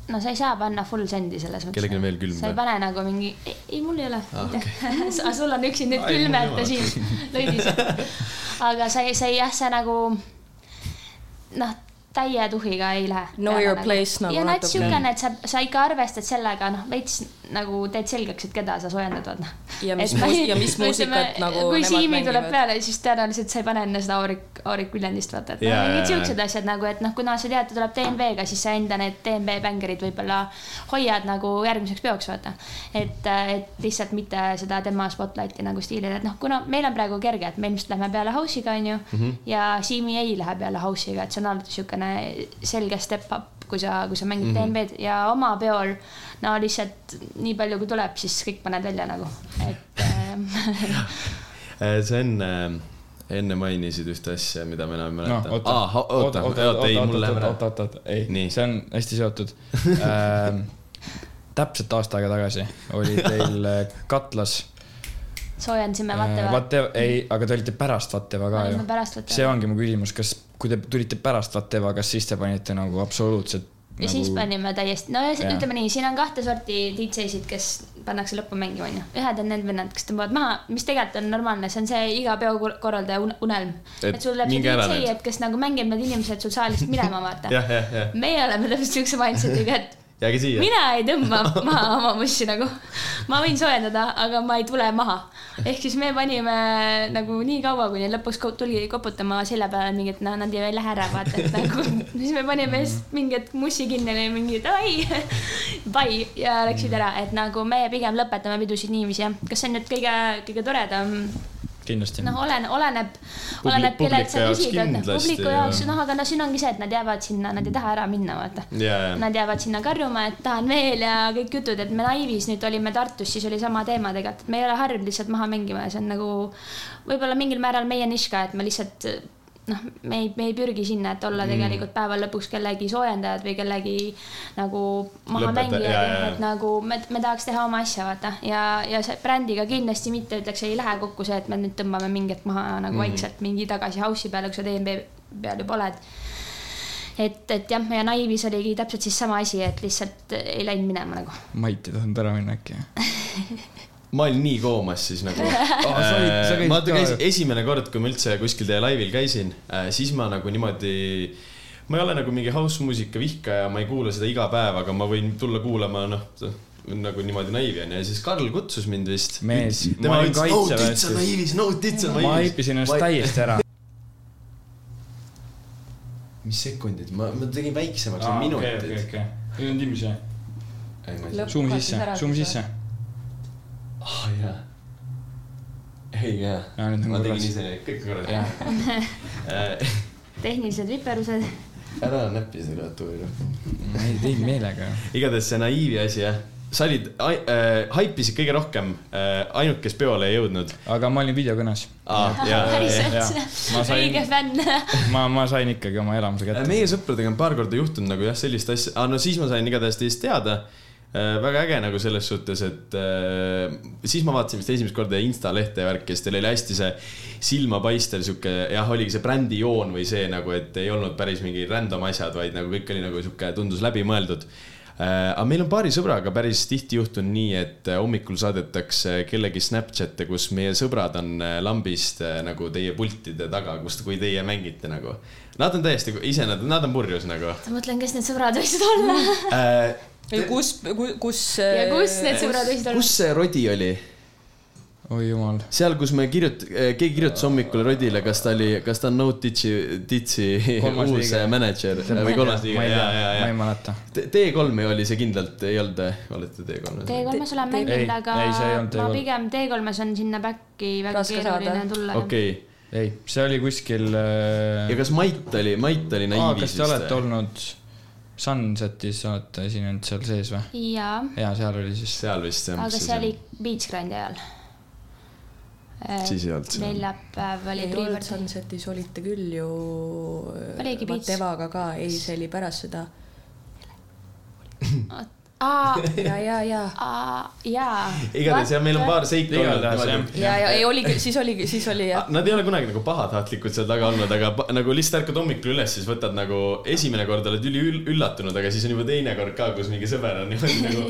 no sa ei saa panna full sendi selles mõttes. kellelgi on veel külm sa ei pane nagu mingi, ei, mul ei ole ah,. Okay. sul on üksi nüüd külm, et siin lõidis. aga sa ei, sa ei jah, sa nagu noh täie tuhiga ei lähe. Know your nagu. place nagu. ja noh, et siukene, et sa, sa ikka arvestad sellega, noh, veits nagu teed selgeks, et keda sa soojendad, vaata. ja mis, ja mis muusikat nagu kui Siimi tuleb peale, siis tõenäoliselt sa ei pane enne seda Aurik, Aurik Viljandist, vaata, et yeah, noh, mingid siuksed asjad nagu, et noh, kuna sa tead, ta tuleb DNB-ga, siis sa enda need DNB bängerid võib-olla hoiad nagu järgmiseks peoks, vaata. et, et lihtsalt mitte seda tema spotlighti nagu stiilida, et noh, kuna meil on praegu kerge, et me ilmselt lähme peale house'iga, onju, mhm. ja Siimi ei lähe peale house'iga, et see on alati siukene selge step up, kui sa, kui sa mängid mm -hmm. DNB-d ja oma peol no lihtsalt nii palju, kui tuleb, siis kõik paned välja nagu, et ähm, äh, sa enne, enne mainisid ühte asja, mida ma enam ei mäleta. no,. oota, oota, oota, oota, oota, oota, oota, ei, see on hästi seotud. Ähm, täpselt aasta aega tagasi oli teil äh, katlas. Soojendasime Vateva. Vateva, ei, aga te olite pärast Vateva ka ju. see ongi mu küsimus, kas, kui te tulite pärast Vateva, kas siis te panite nagu absoluutselt ja nagu... siis panime täiesti, no ja. ütleme nii, siin on kahte sorti DJ-sid, kes pannakse lõppu mängima, onju. ühed on need vennad, kes tõmbavad maha, mis tegelikult on normaalne, see on see iga peokorraldaja unelm. et sul läheb see DJ, et kes nagu mängib need inimesed sul saalist minema, vaata meie oleme täpselt siukse mindset'iga, et jääge siia. mina ei tõmba maha oma bussi nagu. ma võin soojendada, aga ma ei tule maha. ehk siis me panime nagu nii kaua, kuni lõpuks tuli koputama selja peale mingi, et noh, nad ei lähe ära, vaata, et nagu. siis me panime mingi hetk mussi kinni, oli mingi davai, bye ja läksid ära, et nagu me pigem lõpetame pidusid niiviisi, jah. kas see on nüüd kõige, kõige toredam kindlasti. noh, olen, oleneb, oleneb, kellelt sa küsid, et noh, publiku jaoks, noh, aga no siin ongi see, et nad jäävad sinna, nad ei taha ära minna, vaata. Yeah.. Nad jäävad sinna karjuma, et tahan veel ja kõik jutud, et me Naivis nüüd olime Tartus, siis oli sama teema tegelikult, et me ei ole harjunud lihtsalt maha mängima ja see on nagu võib-olla mingil määral meie nišš ka, et me lihtsalt noh, me ei, me ei pürgi sinna, et olla mm. tegelikult päeva lõpuks kellegi soojendajad või kellegi nagu mahamängijad, et nagu me, me tahaks teha oma asja, vaata. ja, ja see brändiga kindlasti mitte ütleks, ei lähe kokku see, et me nüüd tõmbame mingit maha nagu mm. vaikselt mingi tagasi house'i peale, kui sa DNB peal juba oled et, et jah, ja Naivis oligi täpselt siis sama asi, et lihtsalt ei läinud minema nagu. Mait ei tahtnud ära minna äkki ma olin nii koomas siis nagu oh,. Äh, ma käisin esimene kord, kui ma üldse kuskil teie laivil käisin, äh, siis ma nagu niimoodi ma ei ole nagu mingi house muusika vihkaja, ma ei kuula seda iga päev, aga ma võin tulla kuulama, noh, nagu niimoodi naivi onju ja siis Karl kutsus mind vist. mees, ma olin kaitseväes. no titsa naivis, no titsa naivis. ma haipisin ennast täiesti ära. mis sekundid, ma, ma tegin väiksemaks ah,, minutid. okei, okei, okei, nüüd on Timmis või? Zoom'i sisse, Zoom'i sisse oh, jaa. ei jaa. ma tegin ise kõik korraga. tehnilised viperused. ära näpi seda klaviatuuri. ma ei teinud meelega. igatahes see naiivi asi jah sa olid äh,, haipisid kõige rohkem äh,, ainult, kes peole ei jõudnud. aga ma olin videokõnes ah,. õige fänn. ma, ma sain ikkagi oma elamuse kätte. meie sõpradega on paar korda juhtunud nagu jah, sellist asja ah,, no siis ma sain igatahes teist teada Äh, väga äge nagu selles suhtes, et äh, siis ma vaatasin vist esimest korda Insta lehte ja värki, siis teil oli hästi see silmapaistev sihuke, jah, oligi see brändijoon või see nagu, et ei olnud päris mingi random asjad, vaid nagu kõik oli nagu sihuke, tundus läbimõeldud äh,. aga meil on paari sõbraga päris tihti juhtunud nii, et äh, hommikul saadetakse kellegi Snapchat'e, kus meie sõbrad on äh, lambist äh, nagu teie pultide taga, kus, kui teie mängite nagu. Nad on täiesti, ise nad, nad on purjus nagu. ma mõtlen, kes need sõbrad võiksid olla äh, kus, kus. ja kus need sõbrad võisid olla? kus see Rodi oli? oi jumal. seal, kus me kirjut-, keegi kirjutas hommikul Rodile, kas ta oli, kas ta on No Ditsi, Ditsi Kolmas uus mänedžer või kolmas liige, ma ei ja, tea, ja, ma ei ja. mäleta. T3 oli see kindlalt, ei olnud, olete T3-s? T3-s olen Te- mänginud, ei, aga ma T3. pigem T3-s on sinna back'i väga keeruline tulla. okei, ei, see oli kuskil äh, ja. kas Mait oli, Mait oli naiivis kas te olete? olnud Sunsetis, olete esinenud seal sees või? jaa, jaa, seal oli siis. seal vist jah. aga see oli Beach Grandi ajal. Siis ei olnud seal. neljapäev oli ei olnud. Sunsetis olite küll ju. Oligi Beats. Matevaga ka, ei, see oli pärast seda. Aa, ja, ja, ja. aa, jaa. igatahes jah, meil on paar Igatahes, olnud. ja, ja ei oligi, siis oligi, siis oli jah. Nad ei ole kunagi nagu pahatahtlikud seal taga olnud, aga nagu lihtsalt ärkad hommikul üles, siis võtad nagu esimene kord oled üliüllatunud, aga siis on juba teine kord ka, kus mingi sõber on niimoodi nagu,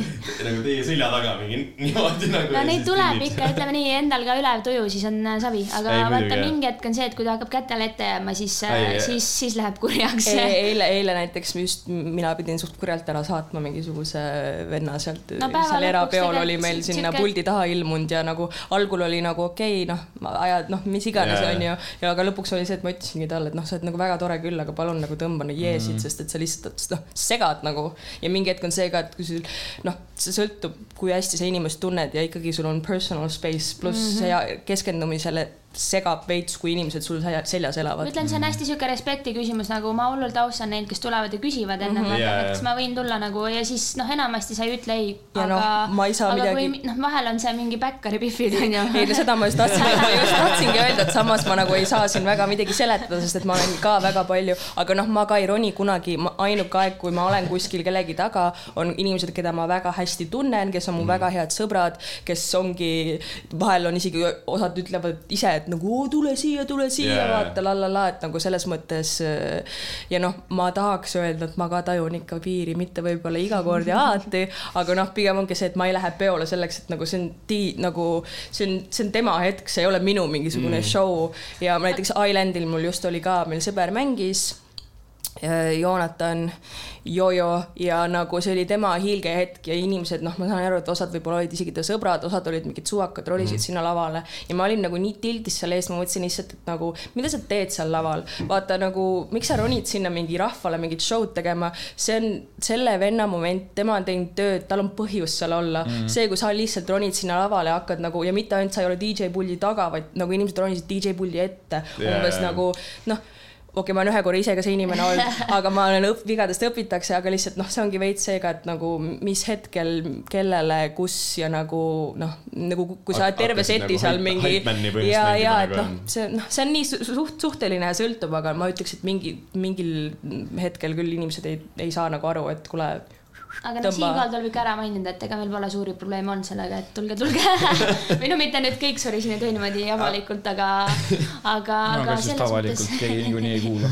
nagu teie selja taga mingi niimoodi nagu. no neid tuleb ikka, ütleme nii, endal ka ülev tuju, siis on äh, savi, aga Ei, vaata jah. mingi hetk on see, et kui ta hakkab kätele ette jääma, siis Ei,, siis, siis läheb kurjaks. eile, eile näiteks just mina pidin suht kurjalt ära saatma mingisuguse venna sealt No seal erapeol oli meil sinna sihuke- puldi taha ilmunud ja nagu algul oli nagu okei okay,, noh, ajad, noh, mis iganes Jaa. onju. ja aga lõpuks oli see, et ma ütlesingi talle, et noh, sa oled nagu väga tore küll, aga palun nagu tõmba nüüd jeesid mm, -hmm. sest et sa lihtsalt noh, segad nagu. ja mingi hetk on see ka, et kui sul noh, see sõltub, kui hästi sa inimest tunned ja ikkagi sul on personal space pluss mm -hmm. keskendumisele segab veits, kui inimesed sul selja- seljas ma elavad. ütlen, see on hästi sihuke respekti küsimus, nagu ma hullult austan neid, kes tulevad ja küsivad enne mm. -hmm. Jaa, et kas ma võin tulla nagu ja siis noh, enamasti sa ei ütle ei. Ja aga noh, ma ei saa aga midagi- kui noh, vahel on see mingi bäkkari pihvid onju. ei no seda ma just tahtsin, ma just tahtsingi öelda, et samas ma nagu ei saa siin väga midagi seletada, sest et ma olen ka väga palju, aga noh, ma ka ei roni kunagi, ainuke aeg, kui ma olen kuskil kellegi taga, on inimesed, keda ma väga hästi tunnen, kes on mu mm. väga head sõbrad, kes ongi, vahel on isegi osad ütlevad ise, et nagu oo, tule siia, tule siia yeah., vaata la la la, et nagu selles mõttes äh, ja noh, ma tahaks öelda, et ma ka tajun ikka piiri, mitte võib-olla iga kord ja alati, aga noh, pigem ongi see, et ma ei lähe peole selleks, et nagu see on ti-, nagu see on, see on tema hetk, see ei ole minu mingisugune mm. show ja näiteks Islandil mul just oli ka, meil sõber mängis Joonatan, Jojo ja nagu see oli tema hiilgehetk ja inimesed, noh, ma saan aru, et osad võib-olla olid isegi ta sõbrad, osad olid mingid suvakad, ronisid mm. sinna lavale. Ja ma olin nagu nii tildis seal ees, ma mõtlesin lihtsalt, et nagu mida sa teed seal laval, vaata nagu miks sa ronid sinna mingi rahvale mingit show'd tegema, see on selle venna moment, tema on teinud tööd, tal on põhjust seal olla. Mm., see, kui sa lihtsalt ronid sinna lavale hakkad nagu ja mitte ainult sa ei ole DJ puldi taga, vaid nagu inimesed ronisid DJ puldi ette. Jaa, umbes nagu noh okei okay,, ma olen ühe korra ise ka see inimene olnud, aga ma olen õpp-, vigadest õpitakse, aga lihtsalt noh, see ongi veits seega, et nagu mis hetkel, kellele, kus ja nagu noh, nagu kui sa oled terve seti nagu seal mingi ja, ja et noh see noh, see on nii su- suht suhteline ja sõltub, aga ma ütleks, et mingi mingil hetkel küll inimesed ei, ei saa nagu aru, et kuule, aga noh, siinkohal tuleb ikka ära mainida, et ega meil pole suuri probleeme olnud sellega, et tulge, tulge. või no mitte nüüd kõik surisid nüüd niimoodi avalikult, aga, aga, no aga aga sest avalikult keegi niikuinii ei kuula.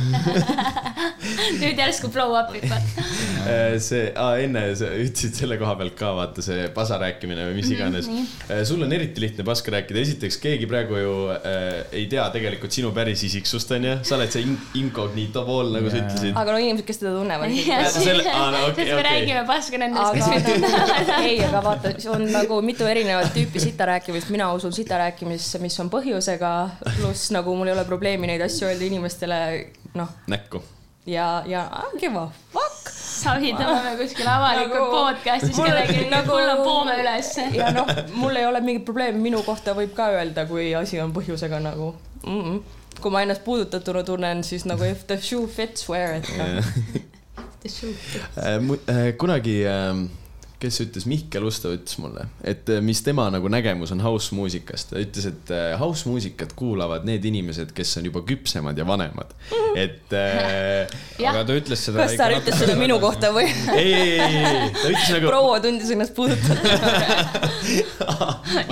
nüüd järsku blow up vaata. Äh, see, enne sa ütlesid selle koha pealt ka, vaata see pasa rääkimine või mis iganes nii. mm. sul on eriti lihtne paska rääkida, esiteks keegi praegu ju äh, ei tea tegelikult sinu päris isiksust, onju. sa oled see in- incognito pool, nagu sa Jaa. ütlesid. aga no inimesed, kes teda tunnevad. sest me räägime paska nendest, aga tunnevad. ei, aga vaata, on nagu mitu erinevat tüüpi sita rääkimist, mina usun sita rääkimisse, mis on põhjusega, pluss nagu mul ei ole probleemi neid asju öelda inimestele, noh, näkku. ja, ja I don't give a fuck. savi tõmbame kuskil avalikult Nagu- podcast'is kellelegi nagu- hullem poome ülesse. ja noh, mul ei ole mingit probleemi, minu kohta võib ka öelda, kui asi on põhjusega nagu mm. -mm. kui ma ennast puudutatuna tunnen, siis nagu if the shoe fits, wear it no. Äh, kunagi, kes ütles, Mihkel Ustav ütles mulle, et äh, mis tema nagu nägemus on house muusikast. ta ütles, et house muusikat kuulavad need inimesed, kes on juba küpsemad ja vanemad. et äh, aga ta ütles seda. kas ta ütles seda minu kohta või? ei, ei, ei, ei, ta ütles nagu. proua tundis ennast puudutatud.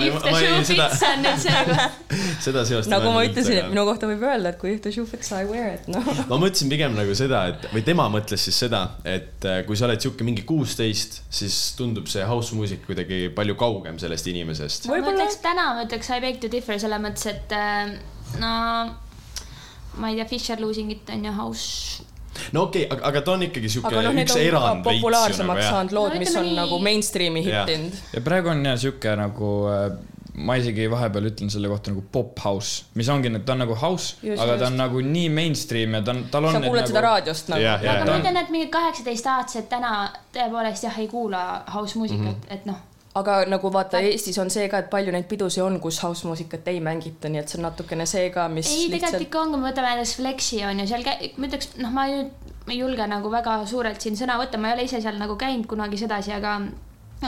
If the shoe fits on nüüd see koht. seda seost. nagu ma ütlesin, et minu kohta võib öelda, et kui if the shoe fits, I wear it, noh. ma mõtlesin pigem nagu seda, et või tema mõtles siis seda, et kui sa oled sihuke mingi kuusteist, siis tundub see house muusika kuidagi palju kaugem sellest inimesest. ma ütleks täna, ma ütleks I beg to differ selles mõttes, et äh, no ma ei tea, Fisher Losing It on ju house. no okei okay,, aga, aga ta on ikkagi noh, need üks erand populaarsemaks nagu saanud lood, No mis on nii- nagu mainstream'i hittinud. ja praegu on jah sihuke nagu äh, ma isegi vahepeal ütlen selle kohta nagu pop house, mis ongi, ta on nagu house, Just, aga ta just. on nagu nii mainstream ja ta on, tal on sa kuuled seda nagu raadiost nagu Jah, jah. aga ta ma ütlen, et mingid kaheksateistaastased täna tõepoolest jah, ei kuula house muusikat mm, -hmm. et noh, aga nagu vaata, Eestis on see ka, et palju neid pidusid on, kus house muusikat ei mängita, nii et see on natukene see ka, mis ei, tegelikult lihtsalt ikka on, kui me võtame näiteks Flexi on ju seal ma ütleks, noh, ma nüüd ma ei julge nagu väga suurelt siin sõna võtta, ma ei ole ise seal nagu käinud kunagi sedasi, aga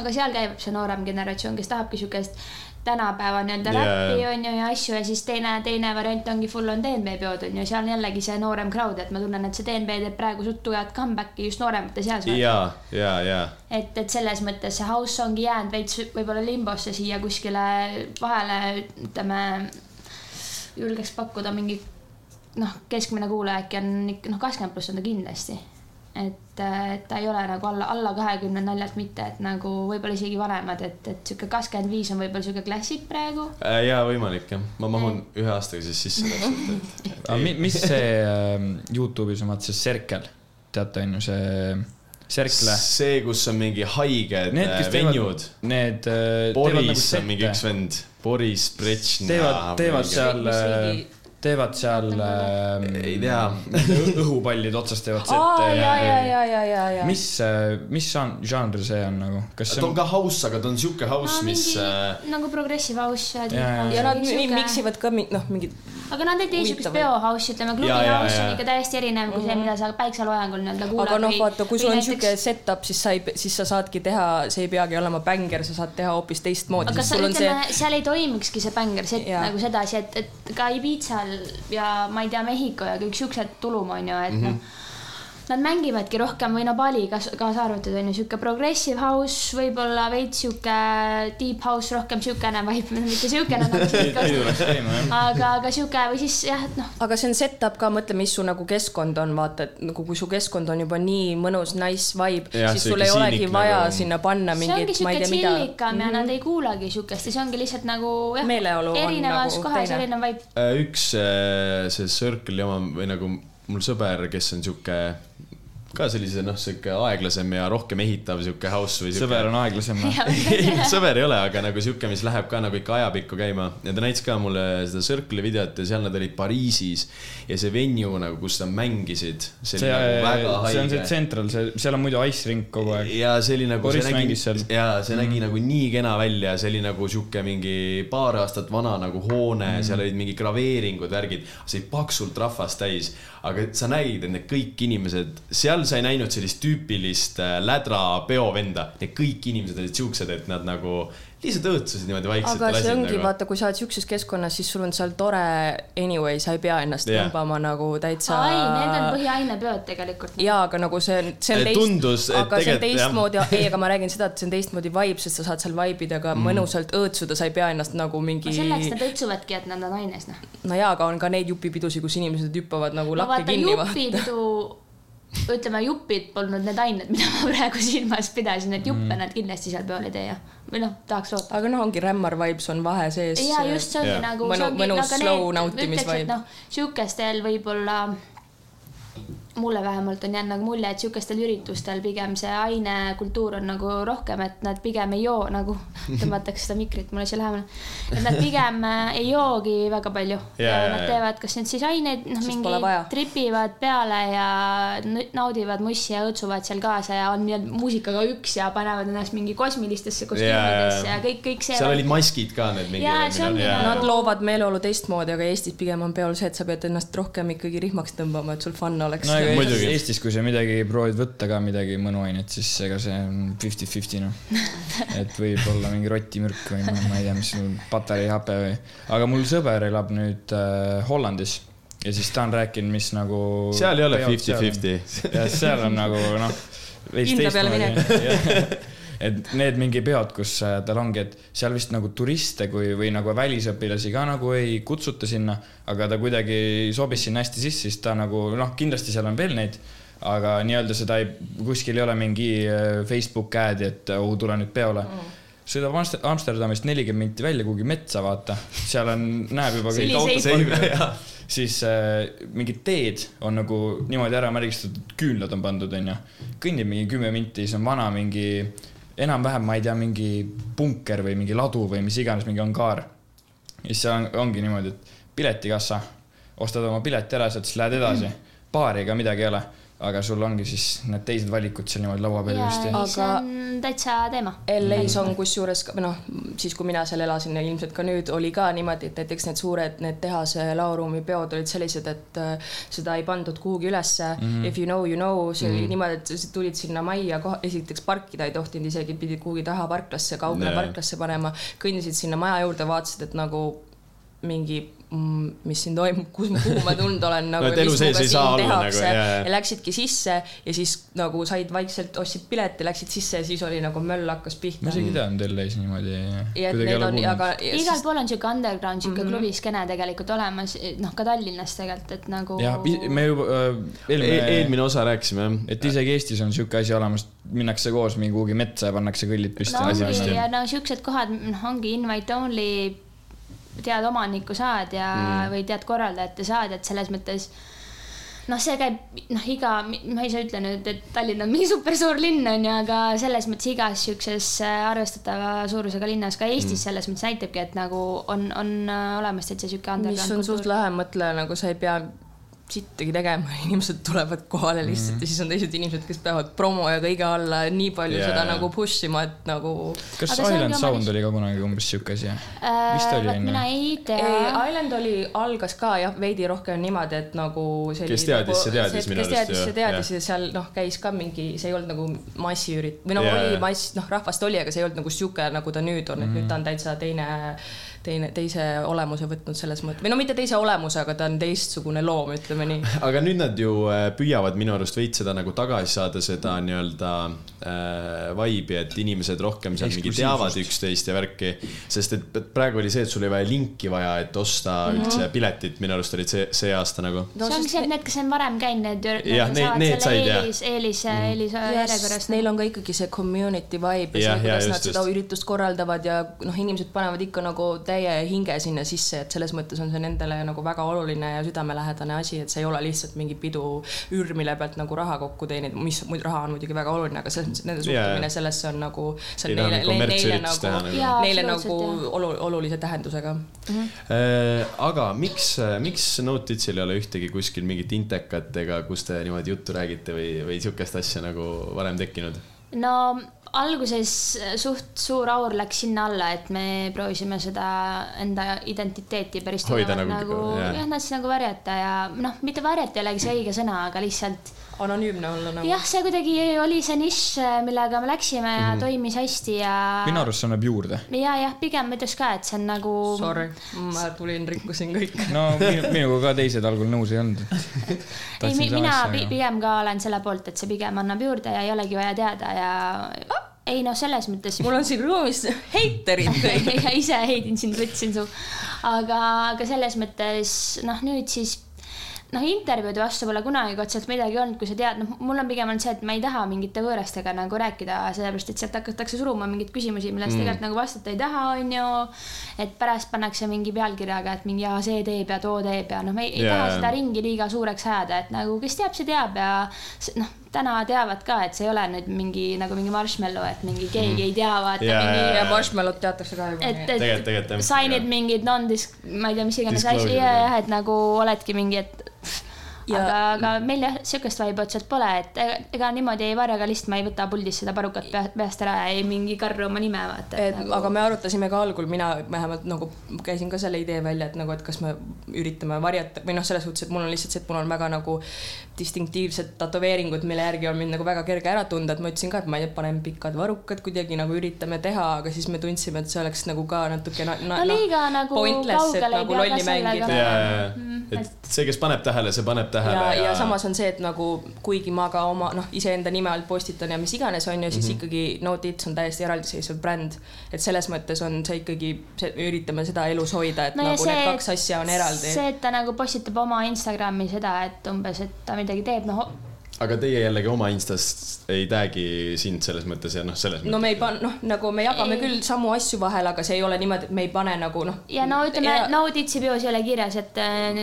aga seal käib see noorem generatsioon, kes tahabki siukest tänapäeva nii-öelda Jaa. räppi on ju ja asju ja siis teine, teine variant ongi full on DNB peod on ju, seal on jällegi see noorem crowd, et ma tunnen, et see DNB teeb praegu suht tugevat comeback'i just nooremate seas. ja, ja, ja et, et selles mõttes see house ongi jäänud veits võib-olla limbosse siia kuskile vahele, ütleme, julgeks pakkuda mingi noh, keskmine kuulaja äkki on ikka noh, kakskümmend pluss on ta kindlasti. et, et ta ei ole nagu alla, alla kahekümne naljalt mitte, et nagu võib-olla isegi vanemad, et, et sihuke kakskümmend viis on võib-olla sihuke klassik praegu. Äh, jaa, võimalik jah, ma mahun ühe aastaga siis sisse täpselt, et aga mi- mis see ähm, Youtube'is on vaata see Serkel, teate on ju see Serkle. see, kus on mingi haiged Need, äh, venjud, need äh, Boris nagu on mingi üks vend, Boris Bretšna. teevad, teevad seal mingi-, teevad seal ähm, Ei tea. õhupallid otsast teevad sette ja, ja, ja, ja, ja, ja. mis, mis žan- žanr see on nagu, kas see ta on on, ka house, aga ta on siuke house, mis äh, nagu progressive house ja nad miksivad ka noh, mingid aga nad ei tee siukest huvitavaid- peo house'i, ütleme klubi Jaa, jaa, house on ikka täiesti erinev kui see, mida sa päikseloojangul nii-öelda kuulad. aga noh, vaata, kui sul on siuke setup, siis sa ei, siis sa saadki teha, see ei peagi olema bänger, sa saad teha hoopis teistmoodi, aga sa on see ütleme, seal ei toimikski see bänger set Jaa. nagu sedasi, et, et ka Ibizal ja ma ei tea, Mehhiko ja kõik siuksed tulum on ju, et mm -hmm. noh. Nad mängivadki rohkem või no Bali kaasa, arvatud on ju sihuke progressive house, võib-olla veits sihuke deep house, rohkem siukene vibe, mitte siukene aga, aga sihuke või siis jah, et noh, aga see on setup ka, mõtle, mis su nagu keskkond on, vaata, et nagu kui su keskkond on juba nii mõnus, nice vibe, siis sul ei olegi vaja nagu- sinna panna mingit, ma ei tea mida. chillikam ja nad ei kuulagi siukest ja see ongi lihtsalt nagu jah, erinevas nagu kohas teine. erinev vibe. äh, üks äh, see Circle jama või nagu mul sõber, kes on siuke ka sellise noh, sihuke aeglasem ja rohkem ehitav sihuke house või sihuke. sõber on aeglasem. noh. ei, sõber ei ole, aga nagu sihuke, mis läheb ka nagu ikka ajapikku käima ja ta näitas ka mulle seda Circle'i videot ja seal nad olid Pariisis ja see venue nagu, kus nad mängisid, see see nagu väga, see on see. Central, see, seal on muidu ice rink kogu aeg. ja see oli nagu, Boris see nägi mängis seal., ja see nägi nagu nii kena välja, see oli nagu sihuke mingi paar aastat vana nagu hoone mm., seal olid mingi graveeringud, värgid, see oli paksult rahvast täis. aga sa nägid, et need kõik inimesed, seal sa ei näinud sellist tüüpilist äh, lädra peovenda, need kõik inimesed olid siuksed, et nad nagu lihtsalt õõtsusid niimoodi vaikselt. aga see ongi, vaata, kui sa oled siukses keskkonnas, siis sul on seal tore anyway, sa ei pea ennast Jah. tõmbama nagu täitsa. ei, need on põhiainepeod tegelikult. jaa, aga nagu see see on teist, tundus, et aga see on tegelikult, teistmoodi, ei, aga ma räägin seda, et see on teistmoodi vibe, sest sa saad seal vibe ida ka mm. mõnusalt õõtsuda, sa ei pea ennast nagu mingi. selleks nad õõtsuvadki, et nad on aines, noh. no jaa, aga on ka neid jupipidusid, kus inimesed hüppavad nagu no lakke vaata, kinni. jupipidu, ütleme, jupid polnud need ained, mida ma praegu silmas pidasin, et juppe Mm. nad kindlasti seal peol ei tee ja, või noh, tahaks loota. aga noh, ongi rämmar vibes on vahe sees. ja just see ongi Jah. nagu. Mõnu- mõnus slow nautimisvibe. noh, sihukestel võib-olla mulle vähemalt on jäänud nagu mulje, et sihukestel üritustel pigem see ainekultuur on nagu rohkem, et nad pigem ei joo nagu, tõmmatakse seda mikrit mulle siia lähemale. et nad pigem äh, ei joogi väga palju Ja, ja, ja, nad teevad, kas nüüd siis aineid, noh mingi tripivad peale ja naudivad mussi ja õõtsuvad seal kaasa ja on nii-öelda muusikaga üks ja panevad ennast mingi kosmilistesse kostüümidesse ja kõik, kõik see. seal olid maskid ka need mingi. Jaa, see ongi nagu- Nad loovad meeleolu teistmoodi, aga Eestis pigem on peol see, et sa pead ennast rohkem ikkagi rihmaks tõmbama, et sul fun oleks no Muidugi. Eestis, kui sa midagi proovid võtta ka midagi mõnuainet, siis ega see on fifty-fifty noh. et võib olla mingi rotimürk või ma, ma ei tea, mis sul patareihape või, aga mul sõber elab nüüd äh, Hollandis ja siis ta on rääkinud, mis nagu. seal ei ole fifty-fifty. seal on nagu noh, Indra peale teistmoodi. et need mingi peod, kus äh, tal ongi, et seal vist nagu turiste kui, või nagu välisõpilasi ka nagu ei kutsuta sinna, aga ta kuidagi sobis sinna hästi sisse, siis ta nagu noh, kindlasti seal on veel neid, aga nii-öelda seda ei, kuskil ei ole mingi äh, Facebook ad'i, et oh, tule nüüd peole. Mm. Sõidab Amst- Amsterdamist nelikümmend minti välja kuhugi metsa, vaata, seal on, näeb juba kõik autod. siis äh, mingid teed on nagu niimoodi ära märgistatud, küünlad on pandud, onju. kõnnib mingi kümme minti, siis on vana mingi enam-vähem, ma ei tea, mingi punker või mingi ladu või mis iganes, mingi angaar. ja siis seal on, ongi niimoodi, et piletikassa, ostad oma pileti ära, sealt siis lähed edasi. baari ega midagi ei ole, aga sul ongi siis need teised valikud seal niimoodi laua peal ja ilusti. ei, see Aga- on täitsa teema. LA-s on kusjuures ka, noh, siis kui mina seal elasin ja ilmselt ka nüüd oli ka niimoodi, et näiteks need suured, need tehase laoruumi peod olid sellised, et äh, seda ei pandud kuhugi ülesse mm. -hmm. If you know, you know, see oli niimoodi, et sa tulid sinna majja esiteks parkida ei tohtinud isegi, pidid kuhugi taha parklasse, kaugele Jaa. parklasse panema. kõndisid sinna maja juurde, vaatasid, et nagu mingi, mis siin toimub, kus, kuhu ma tulnud olen nagu No, nagu, ja läksidki sisse ja siis nagu said vaikselt, ostsid pileti, läksid sisse ja siis oli nagu möll hakkas pihta ma isegi ei teadnud LA-s niimoodi. igal pool on siuke underground, siuke mm -hmm. klubiskene tegelikult olemas, noh ka Tallinnas tegelikult, et nagu. jah, me juba äh, e. eelmine, eelmine osa rääkisime jah. et isegi Eestis on sihuke asi olemas, minnakse koos mingi kuhugi metsa ja pannakse kõllid püsti no no,. ongi ja no siuksed kohad, noh ongi invite only, tead omanikku saad ja mm., või tead korraldajat ja saad, et selles mõttes noh, see käib noh, iga, ma ei saa ütle nüüd, et Tallinn on mingi super suur linn on ju, aga selles mõttes igas siukses äh, arvestatava suurusega linnas, ka Eestis mm. selles mõttes näitabki, et nagu on, on äh, olemas täitsa siuke mis on suht lahe, mõtle nagu sa ei pea sittagi tegema, inimesed tulevad kohale lihtsalt mm. ja siis on teised inimesed, kes peavad promo ja kõige alla nii palju yeah. seda nagu push ima, et nagu kas Aga Island Sound lihtsalt- oli ka kunagi umbes sihuke asi? Vist oli, on ju? mina ei tea. Island oli, algas ka jah, veidi rohkem niimoodi, et nagu Kes teadis, nagu, see teadis minu kes arust teadis, ju, see teadis ja seal noh, käis ka mingi, see ei olnud nagu massiürit- või no Jaa, yeah. oli mass, noh rahvast oli, aga see ei olnud nagu sihuke, nagu ta nüüd on, et nüüd ta on täitsa teine teine, teise olemuse võtnud selles mõttes või no mitte teise olemuse, aga ta on teistsugune loom, ütleme nii. aga nüüd nad ju äh, püüavad minu arust veits seda nagu tagasi saada, seda nii-öelda äh, vibe'i, et inimesed rohkem seal mingi teavad üksteist ja värki. sest et praegu oli see, et sul oli vaja linki vaja, et osta mm -hmm. üldse piletit, minu arust olid see, see aasta nagu. no see ongi see, et need, kes on varem käinud, need ju- Jah, need need- said, jah. eelis, eelis, eelis järjekorras. Neil on ka ikkagi see community vibe ja see, kuidas just, nad seda just. üritust korraldavad ja noh, inimesed panevad ikka nagu täie hinge sinna sisse, et selles mõttes on see nendele nagu väga oluline ja südamelähedane asi, et see ei ole lihtsalt mingi pidu üür, mille pealt nagu raha kokku teenida, mis muidu raha on muidugi väga oluline, aga selles mõttes nende suhtumine sellesse on nagu, see on neile, nagu neile kommertsüritust teha nagu nagu., neile nagu olu-, olulise tähendusega. Äh, aga miks, miks Notitsil ei ole ühtegi kuskil mingit intekat ega kus te niimoodi juttu räägite või, või sihukest asja nagu varem tekkinud? no alguses suht suur aur läks sinna alla, et me proovisime seda enda identiteeti päris Hoida nagu- nagu jah. jah, tahtsin nagu varjata ja noh, mitte varjata ei olegi see õige sõna, aga lihtsalt anonüümne olla nagu. jah, see kuidagi oli see nišš, millega me läksime ja Mhm. toimis hästi ja minu arust see annab juurde. ja jah, pigem ma ütleks ka, et see on nagu Sorry, ma tulin, rikkusin kõik. no minu- minuga ka teised algul nõus ei olnud. ei, mina pi- pigem ka olen selle poolt, et see pigem annab juurde ja ei olegi vaja teada ja ei noh, selles mõttes. mul on siin ruumis heiterid kõik. ja ise heidin sind, võtsin su. aga, aga selles mõttes noh, nüüd siis noh, intervjuude vastu pole kunagi otseselt midagi olnud, kui sa tead, noh, mul on pigem olnud see, et ma ei taha mingite võõrastega nagu rääkida, sellepärast et sealt hakatakse suruma mingeid küsimusi, millest mm. tegelikult nagu vastata ei taha, onju. et pärast pannakse mingi pealkirjaga, et mingi jaa, see teeb ja too teeb ja noh, me ei, ei Jaa. taha seda ringi liiga suureks ajada, et nagu kes teab, see teab ja noh, täna teavad ka, et see ei ole nüüd mingi nagu mingi marshmallow, et mingi keegi mm. ei tea, vaata Jaa, mingi ja marshmallow'd teatakse ka juba. et, et Tegelikult- tegelikult jah. sign'id mingid non-dis-, ma ei tea, mis iganes asju, ja, jah. jah, et nagu oledki mingi, et Ja- aga, aga meil jah, sihukest vibe'i otseselt pole, et ega, ega niimoodi ei varjaga list, ma ei võta puldis seda parukat pea, peast ära ja ei mingi karru oma nime vaata. et nagu... aga me arutasime ka algul, mina vähemalt nagu käisin ka selle idee välja, et nagu, et kas me üritame varjata või noh, selles suhtes, et mul on lihtsalt see, et mul on väga nagu distinktiivsed tätoveeringud, mille järgi on mind nagu väga kerge ära tunda, et ma ütlesin ka, et ma ei tea, panen pikad varrukad kuidagi nagu üritame teha, aga siis me tundsime, et see oleks nagu ka natuke na, na, no liiga nagu pointless, et kaugele ei nagu pea ka sellega. ja, et see, kes paneb tähele, see paneb tähele ja, ja samas on see, et nagu kuigi ma ka oma noh, iseenda nime alt postitan ja mis iganes on ju, siis mm -hmm. ikkagi No Tits on täiesti eraldiseisev bränd. et selles mõttes on see ikkagi, üritame seda elus hoida, et no ja nagu see, need kaks asja on eraldi. see, et ta nagu postitab oma Instagrami seda, et umbes, et ta midagi teeb, noh aga teie jällegi oma Instas ei tag'i sind selles mõttes ja noh, selles mõttes no me ei pane, noh, nagu me jagame Ei. küll samu asju vahel, aga see ei ole niimoodi, et me ei pane nagu noh. ja no ütleme, No Titsi peos ei ole kirjas, et äh,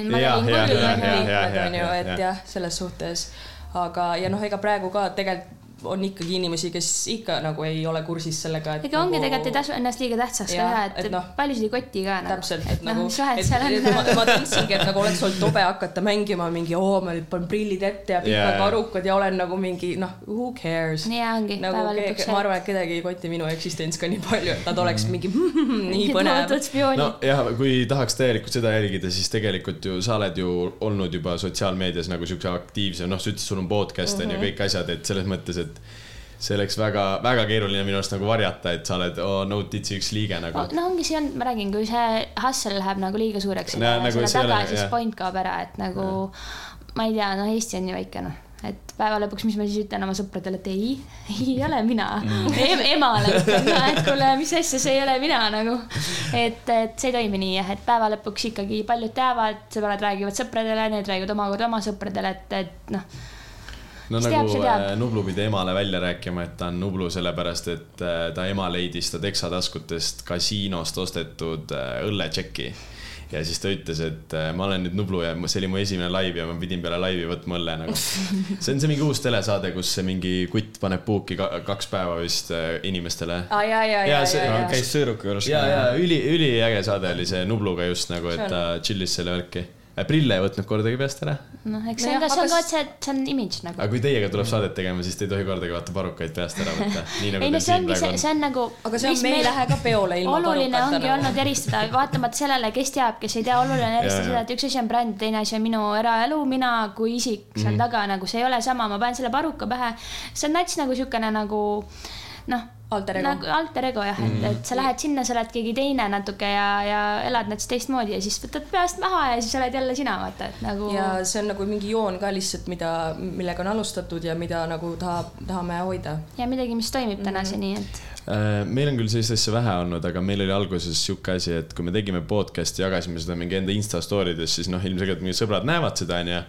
onju et jah, selles suhtes. aga, ja noh, ega praegu ka tegelikult on ikkagi inimesi, kes ikka nagu ei ole kursis sellega, et ega ongi nagu... tegelikult ei tasu ennast liiga tähtsaks ka teha, et et noh, paljusid ei koti ka nagu. täpselt, et noh, nagu, vahet et, seal et ma, ma tundsingi, et nagu oleks olnud tobe hakata mängima mingi, oo, ma nüüd panen prillid ette ja pikad yeah. jaa. karukad ja olen nagu mingi noh, who cares. nii ongi, nagu päeva ke- lõpuks ma arvan, et kedagi ei koti minu eksistents ka nii palju, et nad oleks mingi nii põnev. spioonid no.. nojah, kui tahaks täielikult seda jälgida, siis tegelikult ju sa oled ju olnud juba sotsiaalmeedias nagu siukse aktiivse, noh, sa ütlesid, sul on podcast on mm -hmm. ju kõik asjad, et selles mõttes, et see oleks väga-väga keeruline minu arust nagu varjata, et sa oled oh, Notitsi üks liige nagu. no ongi see on, ma räägin, kui see hustle läheb nagu liiga suureks No, ja nagu selle taga, siis point kaob ära, et nagu ma ei tea, noh, Eesti on nii väike noh, et päeva lõpuks, mis ma siis ütlen oma sõpradele, et ei, ei ole mina mm. em,. emale ütlen ka, et kuule, mis asja, see ei ole mina nagu. et, et see ei toimi nii jah, et päeva lõpuks ikkagi paljud teavad, sõbrad räägivad sõpradele, need räägivad omakorda oma sõpradele, et, et noh, no Kes nagu teab, teab. äh, Nublu pidi emale välja rääkima, et ta on Nublu sellepärast, et äh, ta ema leidis ta teksataskutest kasiinost ostetud äh, õlletšeki. ja siis ta ütles, et ma olen nüüd Nublu ja see oli mu esimene laiv ja ma pidin peale laivi võtma õlle nagu. see on see mingi uus telesaade, kus see mingi kutt paneb puuki ka, kaks päeva vist inimestele. aa ja, ja, ja, ja, see- ja, ja. käis sõõruka juures. ja, ja üli, üliäge saade oli see Nubluga just nagu, et ta chill'is selle värki. Prille ei võtnud kordagi peast ära. noh, eks see on ka, see on aga ka see, see on imidž nagu aga. kui teiega tuleb saadet tegema, siis te ei tohi kordagi vaata parukaid peast ära võtta. nagu ei no see ongi, see, on. see on nagu. aga see on, me ei lähe ka peole ilma oluline parukata ongi olnud eristada, vaatamata sellele, kes teab, kes ei tea, oluline on eristada seda, et üks asi on bränd, teine asi on minu eraelu, mina kui isik seal taga nagu see ei ole sama, ma panen selle paruka pähe. see on nats nagu siukene nagu noh. Alter ego. nagu alter ego jah, et, et sa lähed sinna, sa oled keegi teine natuke ja, ja elad nats teistmoodi ja siis võtad peast maha ja siis oled jälle sina, vaata, et nagu. ja see on nagu mingi joon ka lihtsalt, mida, millega on alustatud ja mida nagu tahab, tahame hoida. ja midagi, mis toimib tänaseni, et Äh, meil on küll sellist asja vähe olnud, aga meil oli alguses sihuke asi, et kui me tegime podcast'i, jagasime seda mingi enda insta story des, siis noh, ilmselgelt mingid sõbrad näevad seda, onju.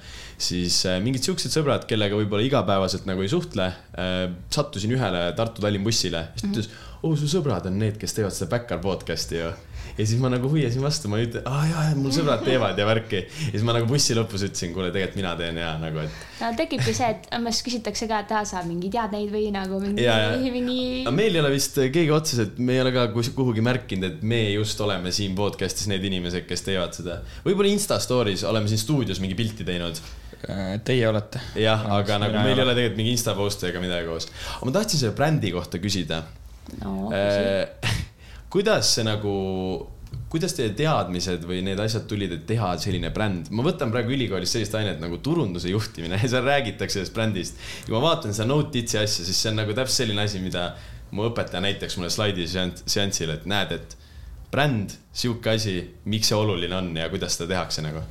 siis äh, mingid siuksed sõbrad, kellega võib-olla igapäevaselt nagu ei suhtle äh,, sattusin ühele Tartu-Tallinn bussile, siis ta ütles, oo, su sõbrad on need, kes teevad seda Backyard podcast'i ju ja siis ma nagu hoiasin vastu, ma ütlen, aa jaa, mul sõbrad teevad ja värki. ja siis ma nagu bussi lõpus ütlesin, kuule, tegelikult mina teen ja nagu, et no tekibki see, et umbes küsitakse ka, et aa, sa mingi tead neid või nagu mingi mingi aga meil ei ole vist keegi otseselt, me ei ole ka kuhugi märkinud, et me just oleme siin podcast'is need inimesed, kes teevad seda. võib-olla Insta story's oleme siin stuudios mingi pilti teinud. Äh, Teie olete. jah, aga nagu ei meil ei ole. tegelikult mingi Insta post'i ega midagi koos. ma tahtsin selle brändi kohta küsida. no,. kuidas see nagu, kuidas teie teadmised või need asjad tulid, et teha selline bränd? ma võtan praegu ülikoolis sellist ainet nagu turunduse juhtimine ja seal räägitakse sellest brändist. ja ma vaatan seda Notitsi asja, siis see on nagu täpselt selline asi, mida mu õpetaja näitaks mulle slaidiseansil, et näed, et bränd, sihuke asi, miks see oluline on ja kuidas seda tehakse nagu.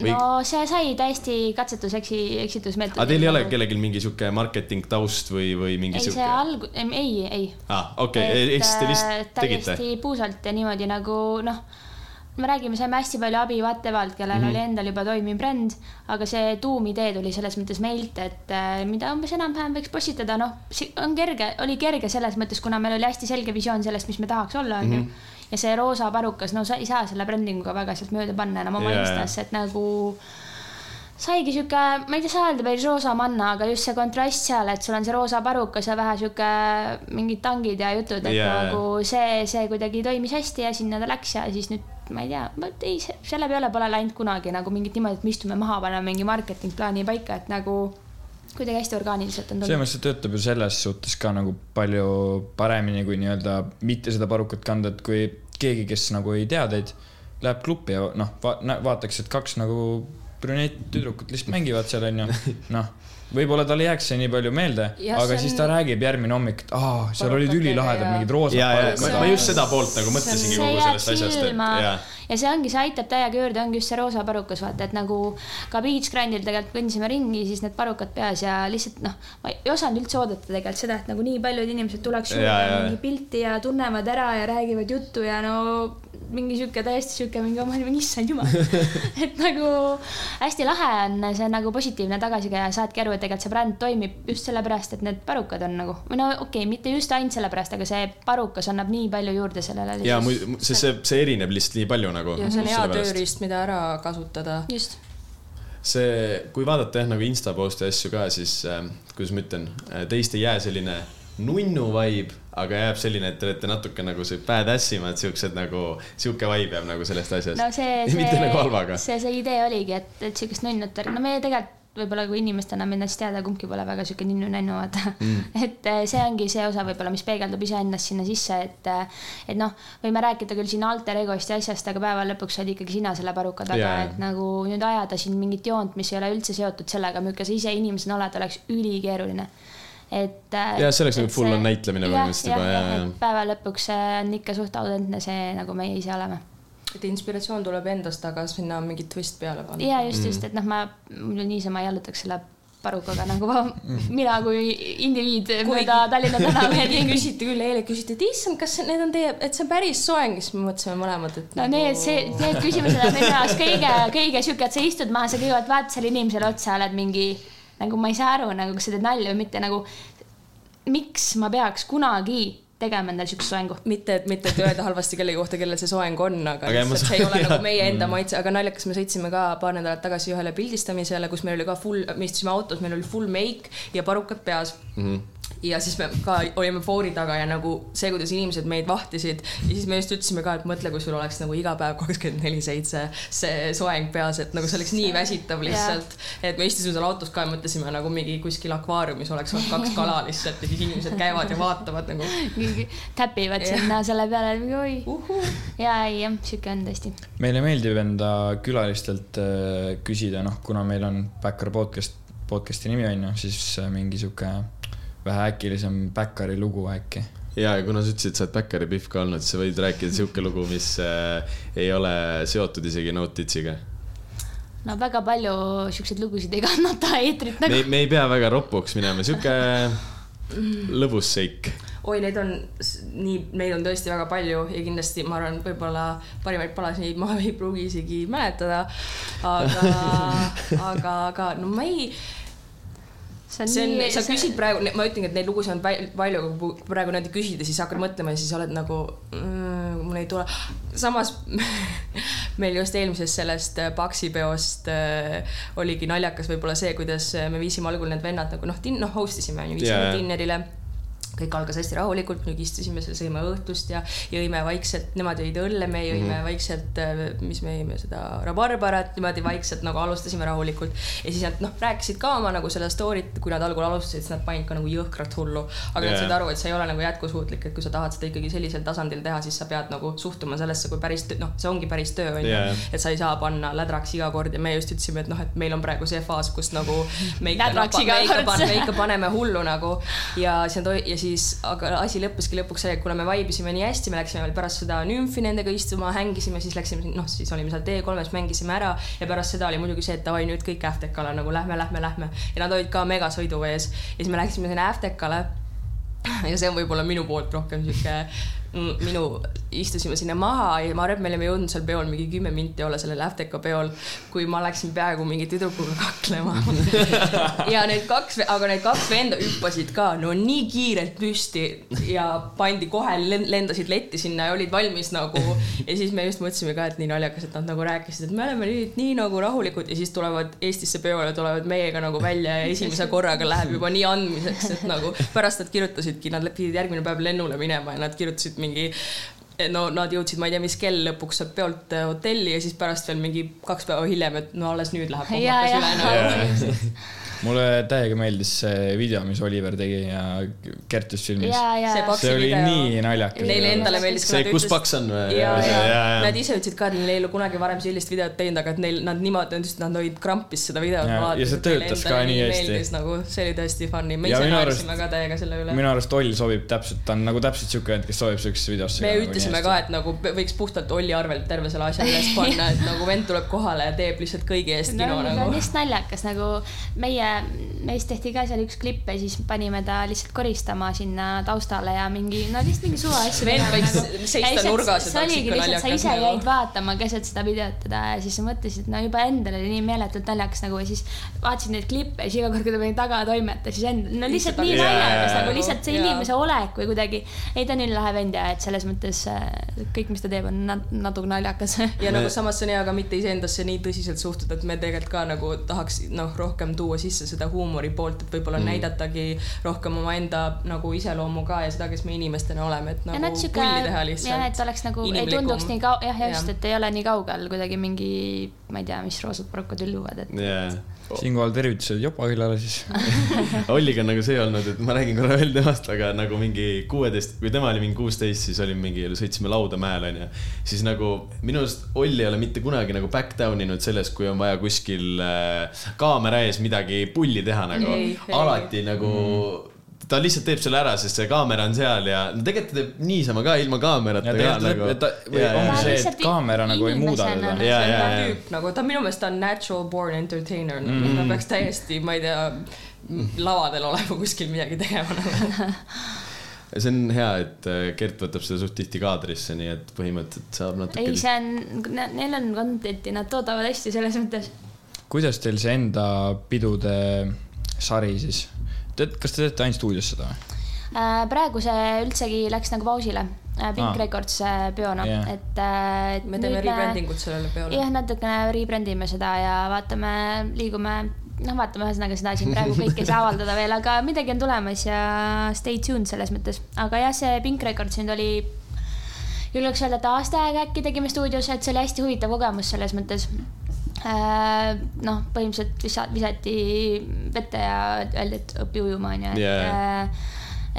Või- no see sai täiesti katsetuseksi, eksitusmeetodil. aga teil ei ole kellelgi mingi sihuke marketing taust või, või mingi ei, see sihuke? alg-, ei, ei. aa, okei, ehk siis te lihtsalt tegite? täiesti puusalt ja niimoodi nagu noh, me räägime, saime hästi palju abi Vattevalt, kellel mm. -hmm. oli endal juba toimiv bränd, aga see tuumidee tuli selles mõttes meilt, et äh, mida umbes enam-vähem võiks postitada, noh, on kerge, oli kerge selles mõttes, kuna meil oli hästi selge visioon sellest, mis me tahaks olla, onju Mhm. Ja see roosa parukas, no sa ei saa selle brändinguga väga sealt mööda panna enam oma yeah. Instasse, et nagu saigi sihuke, ma ei tea, saa öelda päris roosa manna, aga just see kontrast seal, et sul on see roosa parukas ja vähe sihuke mingid tangid ja jutud, et yeah. nagu see, see kuidagi toimis hästi ja sinna ta läks ja siis nüüd ma ei tea, ma ei, selle peale pole läinud kunagi nagu mingit niimoodi, et me istume maha, paneme mingi marketingplaani paika, et nagu kuidagi hästi orgaaniliselt on selles tulnud. mõttes, et töötab ju selles suhtes ka nagu palju paremini kui nii-öelda mitte seda parukat kanda, et kui keegi, kes nagu ei tea teid, läheb klubi ja noh va,, vaataks, et kaks nagu brünett-tüdrukut lihtsalt mängivad seal onju, noh võib-olla talle jääks see nii palju meelde, aga see siis on- ta räägib järgmine hommik, et aa, seal olid Parukatega ülilahedad ja- mingid roosad ja, ja parukad ma, just seda poolt nagu mõtlesingi kogu sellest asjast, et jaa. ja see ongi, see aitab täiega juurde, ongi just see roosa parukas, vaata, et nagu ka Beach Grandil tegelikult kõndisime ringi, siis need parukad peas ja lihtsalt noh, ma ei osanud üldse oodata tegelikult seda, et nagu nii paljud inimesed tuleks juurde Jaa, jaa. mingi pilti ja tunnevad ära ja räägivad juttu ja no mingi sihuke täiesti sihuke mingi, ma olin mingi issand jumal. et nagu hästi lahe on, see on nagu positiivne tagasiside ja saadki aru, et tegelikult see bränd toimib just sellepärast, et need parukad on nagu või no okei okay,, mitte just ainult sellepärast, aga see parukas annab nii palju juurde sellele. ja muidu, sest see, see erineb lihtsalt nii palju nagu. ja see on hea. tööriist, mida ära kasutada. just see, kui vaadata jah nagu insta post'e asju ka, siis äh, kuidas ma ütlen, teist ei jää selline nunnu vibe, aga jääb selline, et te olete natuke nagu see badass imad, siuksed nagu, sihuke vibe jääb nagu sellest asjast no see, see mitte nagu halvaga. see, see idee oligi, et, et siukest nunnut, no me tegelikult võib-olla kui inimestena ennast teada, kumbki pole väga siuke ninnu-nännu, vaata mm. et eh, see ongi see osa võib-olla, mis peegeldub iseennast sinna sisse, et, et noh, võime rääkida küll siin alter egost ja asjast, aga päeva lõpuks oled ikkagi sina selle paruka taga yeah., et nagu nüüd ajada siin mingit joont, mis ei ole üldse seotud sellega, milline sa ise inimesena oled, oleks ülikeeruline et. Jah, see oleks nagu full on näitlemine põhimõtteliselt juba, jaa, päeva lõpuks eh, on ikka suht autentne see, nagu meie ise oleme et inspiratsioon tuleb endast, aga sinna on mingi twist peale panna. ja just, just, et noh, ma muidu niisama ei jalutaks selle parukaga nagu ma, mina kui indiviid mööda Tallinna tänavaid küsiti küll, eile küsiti, et issand, kas need on teie, et see on päris soeng, siis me mõtlesime mõlemad, et no need, see, need küsimused on minu jaoks kõige, kõige sihuke, et sa istud maha, sa kõigepealt vaatad sellele inimesele otsa, oled mingi nagu ma ei saa aru nagu, kas sa teed nalja või mitte nagu. miks ma peaks kunagi tegema endale siukest soengu? mitte, et mitte, et öelda halvasti kellegi kohta, kellel see soeng on, aga, lihtsalt see ei ole nagu jah. meie enda maitse, aga naljakas, me sõitsime ka paar nädalat tagasi ühele pildistamisele, kus meil oli ka full, me istusime autos, meil oli full make ja parukad peas mm. Mhm. -hmm ja siis me ka olime foori taga ja nagu see, kuidas inimesed meid vahtisid ja siis me just ütlesime ka, et mõtle, kui sul oleks nagu iga päev kakskümmend neli seitse see soeng peas, et nagu see oleks nii väsitav lihtsalt. et me istusime seal autos ka ja mõtlesime nagu mingi kuskil akvaariumis oleks olnud kaks kala lihtsalt ja siis inimesed käivad ja vaatavad nagu täpivad sinna selle peale, mingi oi. uhu ja ei jah, sihuke on tõesti. meile meeldib enda külalistelt äh, küsida, noh, kuna meil on Backar podcast, podcast'i nimi on ju, siis äh, mingi sihuke vähe äkilisem Backari lugu äkki. ja, ja kuna sa ütlesid, et sa oled Backari Pihv ka olnud, siis sa võid rääkida sihuke lugu, mis äh, ei ole seotud isegi Notitsiga. no väga palju siukseid lugusid ei kannata eetrit me nagu ei, me ei pea väga ropuks minema, sihuke lõbus seik. oi, neid on nii, neid on tõesti väga palju ja kindlasti ma arvan, võib-olla parimaid palasid ma ei pruugi isegi mäletada. aga, aga, aga no ma ei, see see on, nii, sa küsid praegu, ma ütlengi, et neid lugusid on palju, aga kui praegu niimoodi küsida, siis hakkad mõtlema ja siis oled nagu mm,, mul ei tule. samas meil just eelmisest sellest äh, Paksi peost äh, oligi naljakas võib-olla see, kuidas äh, me viisime algul need vennad nagu noh, noh host isime onju, viisime yeah. dinnerile kõik algas hästi rahulikult, nüüd istusime seal, sõime õhtust ja jõime vaikselt, nemad jõid õlle, me jõime mm -hmm. vaikselt, mis me jõime seda rabarbarat, niimoodi vaikselt nagu alustasime rahulikult. ja siis nad noh, rääkisid ka oma nagu seda story't, kui nad algul alustasid, siis nad panid ka nagu jõhkrat hullu. aga Jaa. nad said aru, et see ei ole nagu jätkusuutlik, et kui sa tahad seda ikkagi sellisel tasandil teha, siis sa pead nagu suhtuma sellesse kui päris, noh, see ongi päris töö onju Jaa. et sa ei saa panna lädraks iga kord ja me just ütlesime, et noh, et meil on praegu see faas, kus nagu me ikka, me ikka, me ikka paneme hullu nagu ja see on, ja siis, aga asi lõppeski lõpuks sellega, kuna me vaibisime nii hästi, me läksime veel pärast seda nümfi nendega istuma, hängisime, siis läksime, noh, siis olime seal T3-s, mängisime ära ja pärast seda oli muidugi see, et davai, nüüd kõik Äftekale nagu lähme, lähme, lähme. Ja nad olid ka megasõiduvees ja siis me läksime sinna Äftekale ja see on võib-olla minu poolt rohkem sihuke minu, istusime sinna maha ja ma arvan, et me olime jõudnud seal peol mingi kümme minti olla sellel Äfteka peol, kui ma läksin peaaegu mingi tüdrukuga kaklema. ja need kaks, aga need kaks venda hüppasid ka no nii kiirelt püsti ja pandi kohe, lendasid letti sinna ja olid valmis nagu. ja siis me just mõtlesime ka, et nii naljakas, et nad nagu rääkisid, et me oleme nüüd nii nagu rahulikud ja siis tulevad Eestisse peole, tulevad meiega nagu välja ja esimese korraga läheb juba nii andmiseks, et nagu pärast nad kirjutasidki, nad pidid järgmine päev lennule minema ja nad kirjutasid mingi no nad jõudsid, ma ei tea, mis kell lõpuks sealt peolt äh, hotelli ja siis pärast veel mingi kaks päeva hiljem, et no alles nüüd läheb Jaa, kohmakas jah. nagu. mulle täiega meeldis see video, mis Oliver tegi ja Kertus filmis. ja, ja See see oli video. nii naljakas. Neile endale meeldis, see, kus paks on või? ja, ja nad ise ütlesid ka, et neil ei ole kunagi varem sellist videot teinud, aga et neil, nad niimoodi, nad olid krampis seda videot Ja- vaadates, ja see töötas ka nii hästi. meeldis nagu, see oli tõesti funny, me Ja ise naersime ka täiega selle üle. minu arust Oll sobib täpselt, ta on nagu täpselt siuke vend, kes sobib siukesse videosse. me ütlesime ka, et nagu võiks puhtalt Olli arvelt terve selle asja üles panna, et nagu vend tuleb kohale ja teeb lihtsalt kõigi eest no kino see on nagu. just naljakas nagu meie um, meist tehti ka seal üks klipp ja siis panime ta lihtsalt koristama sinna taustale ja mingi, no lihtsalt mingi suva asju. Vend võiks seista nurgas ja see oligi lihtsalt, sa ise nagu. jäid vaatama keset seda videot teda ja siis sa mõtlesid, no juba endal oli nii meeletult naljakas nagu ja siis vaatasid neid klippe ja siis iga kord, kui ta meid taga toimetas, siis endal, no lihtsalt nii naljakas nagu lihtsalt see inimese olek või kuidagi. ei, ta on nii lahe vend ja et selles mõttes äh, kõik, mis ta teeb, on nat- natuke naljakas. ja nagu samas see on hea ka mitte iseendasse nii tõsiselt suhtuda, et me tegelikult ka nagu tahaks noh, rohkem tuua sisse seda huumori poolt, et võib-olla mm. näidatagi rohkem omaenda nagu iseloomu ka ja seda, kes me inimestena oleme, et ja nagu nad sihuke pulli teha jah, et lihtsalt. oleks nagu, ei tunduks nii kau-, jah, just, et ei ole nii kaugel kuidagi mingi, ma ei tea, mis roosad krokodilluvad, et jaa. Siinkohal tervitused Jopa küllale siis. Olliga on nagu see olnud, et ma räägin korra veel temast, aga nagu mingi kuueteist, kui tema oli mingi kuusteist, siis olime mingi, sõitsime Lauda mäel onju. siis nagu minu arust Olli ei ole mitte kunagi nagu back down inud sellest, kui on vaja kuskil äh, kaamera ees midagi pulli teha nagu alati nagu mm. Ta lihtsalt teeb selle ära, sest see kaamera on seal ja no tegelikult ta teeb niisama ka ilma kaamerata ja ka tegelikult nagu ta, ongi see, et kaamera nagu ei muuda teda. Ta jaa. tüüp nagu, ta minu meelest on natural born entertainer mm., ta peaks täiesti, ma ei tea, lavadel olema kuskil midagi tegema nagu. see on hea, et äh, Gert võtab seda suht tihti kaadrisse, nii et põhimõtteliselt saab natuke ei, see on, neil on content'i, nad toodavad hästi selles mõttes. kuidas teil see enda pidude sari siis, tead, kas te teete ainult stuudios seda või? Äh, praegu see üldsegi läks nagu pausile. Pink Aa. Records äh, peona Jah. et äh,. me teeme rebranding ut sellele peole. jah, natukene rebrand ime seda ja vaatame, liigume, noh, vaatame ühesõnaga seda siin praegu kõike ei saa avaldada veel, aga midagi on tulemas ja stay tuned selles mõttes. aga jah, see Pink Records nüüd oli, julgeks öelda, et aasta aega äkki tegime stuudios, et see oli hästi huvitav kogemus selles mõttes. noh, põhimõtteliselt visa-, visati vette ja öeldi, et õpi ujuma, onju, et Jaa.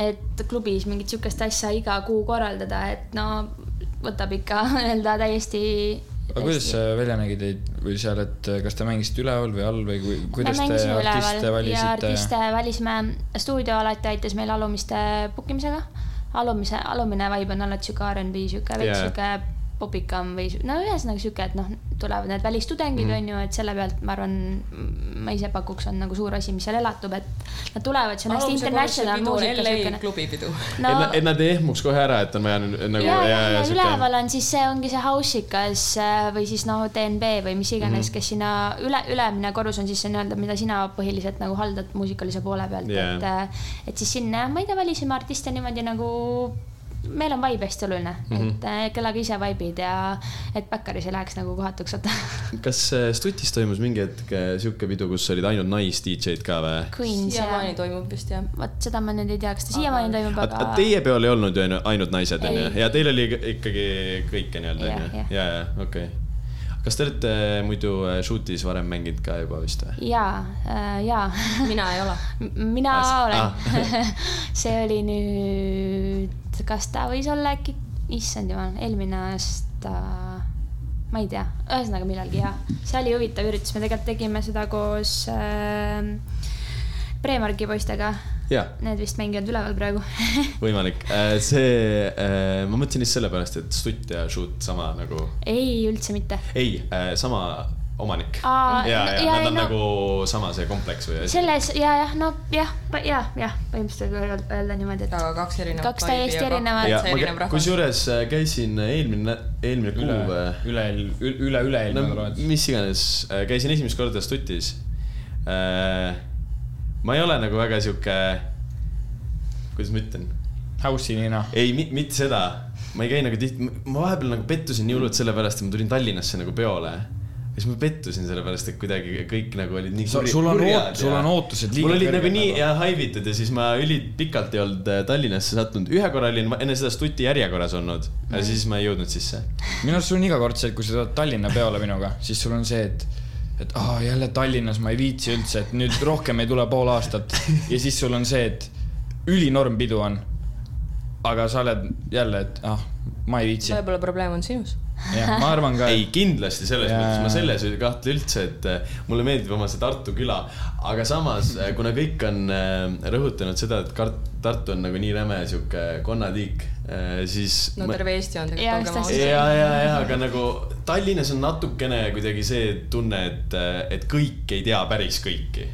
et klubis mingit sihukest asja iga kuu korraldada, et no võtab ikka nii-öelda täiesti. aga kuidas see välja nägi teid või seal, et kas te mängisite üleval või all või kui, kuidas te artiste valisite? artiste valisime, stuudio alati aitas meil alumiste book imisega. alumise, alumine vibe on alati sihuke R'n'B, sihuke veits Jaa. sihuke popikam või no ühesõnaga sihuke, et noh, tulevad need välistudengid Mhm. on ju, et selle pealt ma arvan, ma ise pakuks, on nagu suur asi, mis seal elatub, et nad tulevad, see on hästi international muusika LA klubipidu. no et, na- et nad ei ehmuks kohe ära, et on vaja nagu ja, ja, ja sihuke- üleval on siis see ongi see house'ikas äh, või siis noh, DNB või mis iganes mm. -hmm. kes sinna üle, ülemine korrus on siis see nii-öelda, mida sina põhiliselt nagu haldad muusikalise poole pealt yeah., et, et siis sinna, ma ei tea, valisime artiste niimoodi nagu meil on vibe hästi oluline mm. -hmm. et äh, kellega ise vibe'id ja et Backeris ei läheks nagu kohatuks, vaata. kas äh, Stutis toimus mingi hetk äh, sihuke pidu, kus olid ainult nais-DJ-d ka või? Siiamaani, toimub vist jah. vot seda ma nüüd ei tea, kas ta siiamaani toimub, aga teie peol ei olnud ju ainu- ainult naised onju ja teil oli ikkagi kõike nii-öelda onju ja, ja okei okay.. Kas te olete muidu äh, shoot'is varem mänginud ka juba vist või? jaa, jaa mina ei ole. Mina Ah, olen ah. see oli nüüd, kas ta võis olla äkki, issand jumal, eelmine aasta, ma ei tea, ühesõnaga millalgi jah, see oli huvitav üritus, me tegelikult tegime seda koos äh, Premarki poistega, need vist mängivad üleval praegu võimalik. see, ma mõtlesin lihtsalt sellepärast, et stutt ja shoot sama nagu, ei, üldse mitte. ei, sama omanik. Ja, ja ja nad on no- nagu sama see kompleks või asi. selles ja, jah, no jah, jah, jah, põhimõtteliselt võib öelda- niimoodi, et aga kaks erinevat. Kaks täiesti erinevat- ja kusjuures äh, käisin eelmine, eelmine kuu üle üle, üle, üle-üle-eelmine no mis iganes, käisin esimest korda stutis. Ma ei ole nagu väga sihuke, kuidas ma ütlen, House'i nina. ei, mitte seda, ma ei käi nagu tihti, ma vahepeal nagu pettusin nii hullult sellepärast, et ma tulin Tallinnasse nagu peole ja siis ma pettusin sellepärast, et kuidagi kõik nagu olid nii Sa- kurja- sul on kurjad oot- sul on ootused liiga mul olid kõrged nagu nii nagu. ja haivitud ja siis ma ülipikalt ei olnud äh, Tallinnasse sattunud, ühe korra olin enne seda stuti järjekorras olnud, aga siis ma ei jõudnud sisse. minu arust sul on iga kord see, et kui sa tuled Tallinna peole minuga, siis sul on see, et, et aa, jälle Tallinnas ma ei viitsi üldse, et nüüd rohkem ei tule pool aastat. ja siis sul on see, et ülinorm pidu on. aga sa oled jälle, et ah, ma ei viitsi. võib-olla probleem on sinus. jah, ma arvan ka. ei, kindlasti selles Jaa. mõttes, ma selles ei kahtle üldse, et äh, mulle meeldib oma see Tartu küla, aga samas, kuna kõik on äh, rõhutanud seda, et Kart-, Tartu on nagu nii räme sihuke konnatiik, siis no ma- terve Eesti on tegelikult, ausad. ja, ja, ja, aga nagu Tallinnas on natukene kuidagi see tunne, et, et kõik ei tea päris kõiki.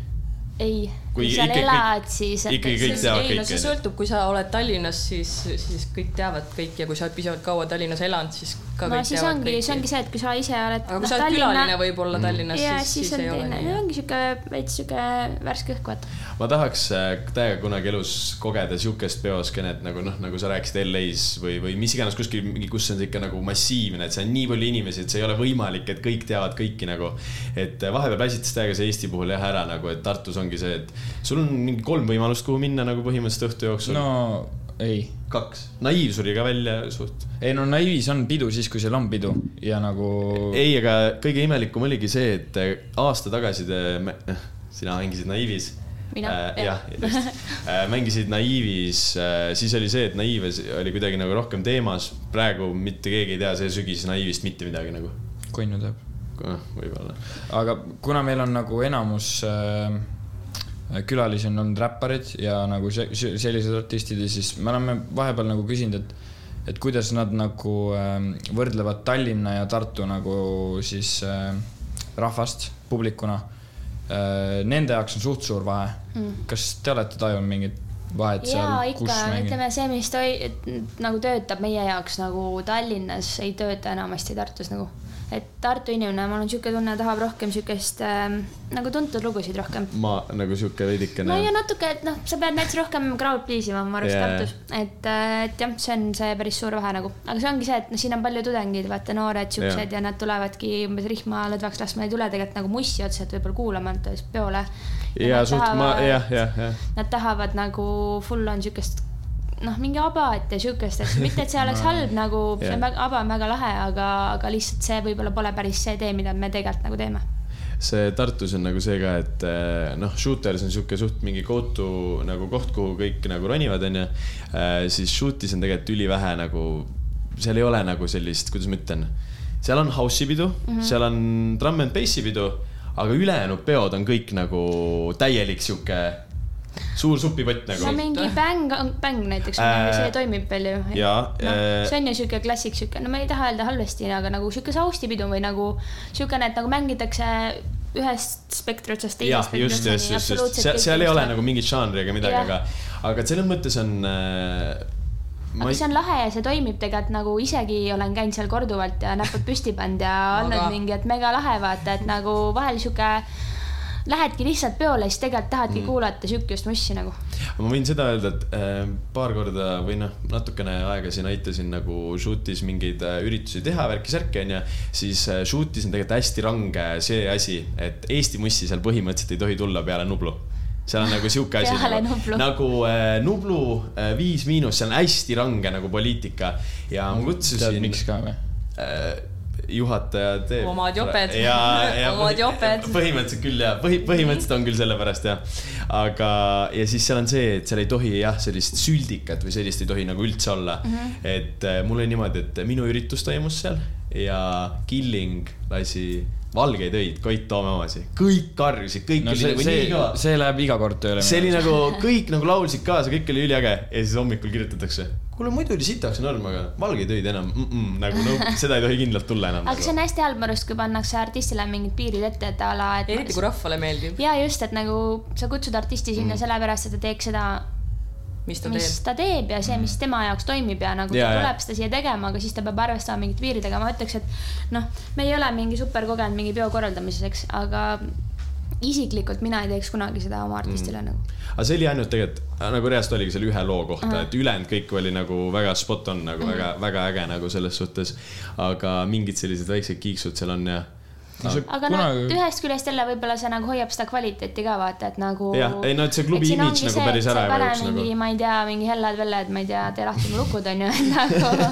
ei, Kui kui seal ikkagi- elad, siis. ikkagi kõik teavad ei no kõike, see sõltub, kui sa oled Tallinnas, siis, siis kõik teavad kõiki ja kui sa oled piisavalt kaua Tallinnas elanud, siis ka no kõik siis teavad ongi, see kõiki ongi. see, et kui sa ise oled. aga kui sa oled külaline võib-olla Tallinnas, ja siis, siis siis on ei ole teine, nii. ongi siuke veits siuke värske õhk, vaata. ma tahaks äh, täiega kunagi elus kogeda siukest peoskeenet nagu noh, nagu sa rääkisid LA-s või, või mis iganes kuskil mingi, kus on see ikka nagu massiivne, et see on nii palju inimesi, et see ei ole võimalik, et kõik teavad kõiki nagu. et äh, vahepeal väsitas täiega see Eesti puhul jah ära nagu, et Tartus ongi see, et sul on mingi kolm võimalust, kuhu minna nagu põhimõtteliselt õhtu jooksul no.. ei, kaks, naiiv suri ka välja suht. ei no naiivis on pidu siis, kui seal on pidu ja nagu. ei, aga kõige imelikum oligi see, et äh, aasta tagasi te, sina mängisid naiivis Mina? äh,. jah, just äh,. mängisid naiivis äh,, siis oli see, et naiives oli kuidagi nagu rohkem teemas. praegu mitte keegi ei tea see sügis naiivist mitte midagi nagu. konnu teab. noh, võib-olla. aga kuna meil on nagu enamus äh, külalisi on olnud räpparid ja nagu se- se- sellised artistid ja siis me oleme vahepeal nagu küsinud, et et kuidas nad nagu äh, võrdlevad Tallinna ja Tartu nagu siis äh, rahvast publikuna äh,. Nende jaoks on suht suur vahe mm.. kas te olete tajunud mingit vahet jaa, seal, ikka, ütleme see, mis toi-, nagu töötab meie jaoks nagu Tallinnas, ei tööta enamasti Tartus nagu. Et Tartu inimene, mul on siuke tunne, tahab rohkem siukest äh, nagu tuntud lugusid rohkem. ma nagu sihuke veidikene no ja natuke, et noh, sa pead näiteks rohkem crowd please ima, ma arvan yeah. Tartus, et, et jah, see on see päris suur vahe nagu, aga see ongi see, et noh, siin on palju tudengeid, vaata noored siuksed Jaa. ja nad tulevadki umbes rihma lõdvaks laskma, ei tule tegelikult nagu mussi otseselt võib-olla kuulama peole. ja suht ma, jah, jah, jah. Nad tahavad nagu full on siukest noh, mingi abat ja siukest, et mitte, et see oleks halb nagu, see on väga, aba on väga lahe, aga, aga lihtsalt see võib-olla pole päris see tee, mida me tegelikult nagu teeme. see Tartus on nagu see ka, et eh, noh, Shooters on sihuke suht mingi go to nagu koht, kuhu kõik nagu ronivad, onju. siis Shootis on tegelikult ülivähe nagu, seal ei ole nagu sellist, kuidas ma ütlen. seal on house'i pidu mm. -hmm. seal on drum and bassi pidu, aga ülejäänud peod on kõik nagu täielik sihuke suur supipott no nagu. mingi bäng, bäng näiteks Äh, see toimib veel ju. noh äh,, see on ju siuke klassik, siuke, no ma ei taha öelda halvasti, aga nagu siuke saustipidu või nagu siukene, et nagu mängitakse ühest spektri otsast teise jah, just, just, just, just, seal, seal ei ole nagu mingit žanri ega midagi, aga, aga selles mõttes on äh,. aga see on lahe ja see toimib tegelikult nagu isegi olen käinud seal korduvalt ja näpud püsti pannud ja olnud Aga- mingi, et mega lahe vaata, et nagu vahel sihuke Lähedki lihtsalt peole, siis tegelikult tahadki mm. kuulata siukest mussi nagu. ma võin seda öelda, et äh, paar korda või noh, natukene aega siin aitasin nagu shoot'is mingeid äh, üritusi teha, värki-särki onju. siis äh, shoot'is on tegelikult hästi range see asi, et Eesti mussi seal põhimõtteliselt ei tohi tulla peale Nublu seal on nagu sihuke asi nagu, Nublu. nagu äh, Nublu äh, Viis Miinus, see on hästi range nagu poliitika ja ma tead, kutsusin miks ka või? äh, juhataja teeb. Omad joped. Omad joped. põhimõtteliselt küll ja põhi, põhimõtteliselt on küll sellepärast jah. aga, ja siis seal on see, et seal ei tohi jah, sellist süldikat või sellist ei tohi nagu üldse olla mm. -hmm. et äh, mul oli niimoodi, et minu üritus toimus seal ja Killing lasi valgeid öid Koit Toome omasi, kõik karjusid, kõik no oli see, nagu see nii kõva,. see läheb iga kord tööle. see oli nagu kõik nagu laulsid kaasa, kõik oli üliäge ja siis hommikul kirjutatakse. kuule, muidu oli sitaks norm, aga valgeid öid enam mm, -mm, nagu no, seda ei tohi kindlalt tulla enam. aga see on hästi halb minu arust, kui pannakse artistile mingid piirid ette, et a la, et. eriti kui rahvale meeldib, ja just, et nagu sa kutsud artisti sinna mm. sellepärast, et ta teeks seda, mis ta mis teeb. ta teeb ja see, mis tema jaoks toimib ja nagu Ja, ta tuleb seda siia tegema, aga siis ta peab arvestama mingite piiridega, ma ütleks, et noh, me ei ole mingi super kogenud mingi peo korraldamises, eks, aga isiklikult mina ei teeks kunagi seda oma artistile mm. nagu. aga see oli ainult tegelikult nagu reaalselt oligi selle ühe loo kohta, et ülejäänud kõik oli nagu väga spot on nagu mm. väga, väga äge nagu selles suhtes. aga mingid sellised väiksed kiiksud seal on ja. Aga no ühest küljest jälle võib-olla see nagu hoiab seda kvaliteeti ka vaata, et nagu. Jah, ei no et see klubi imidž nagu päris ära ei vajuks nagu. nagu. ma ei tea, mingi hellad-velled, ma ei tea, tee lahti mu lukud onju, et nagu.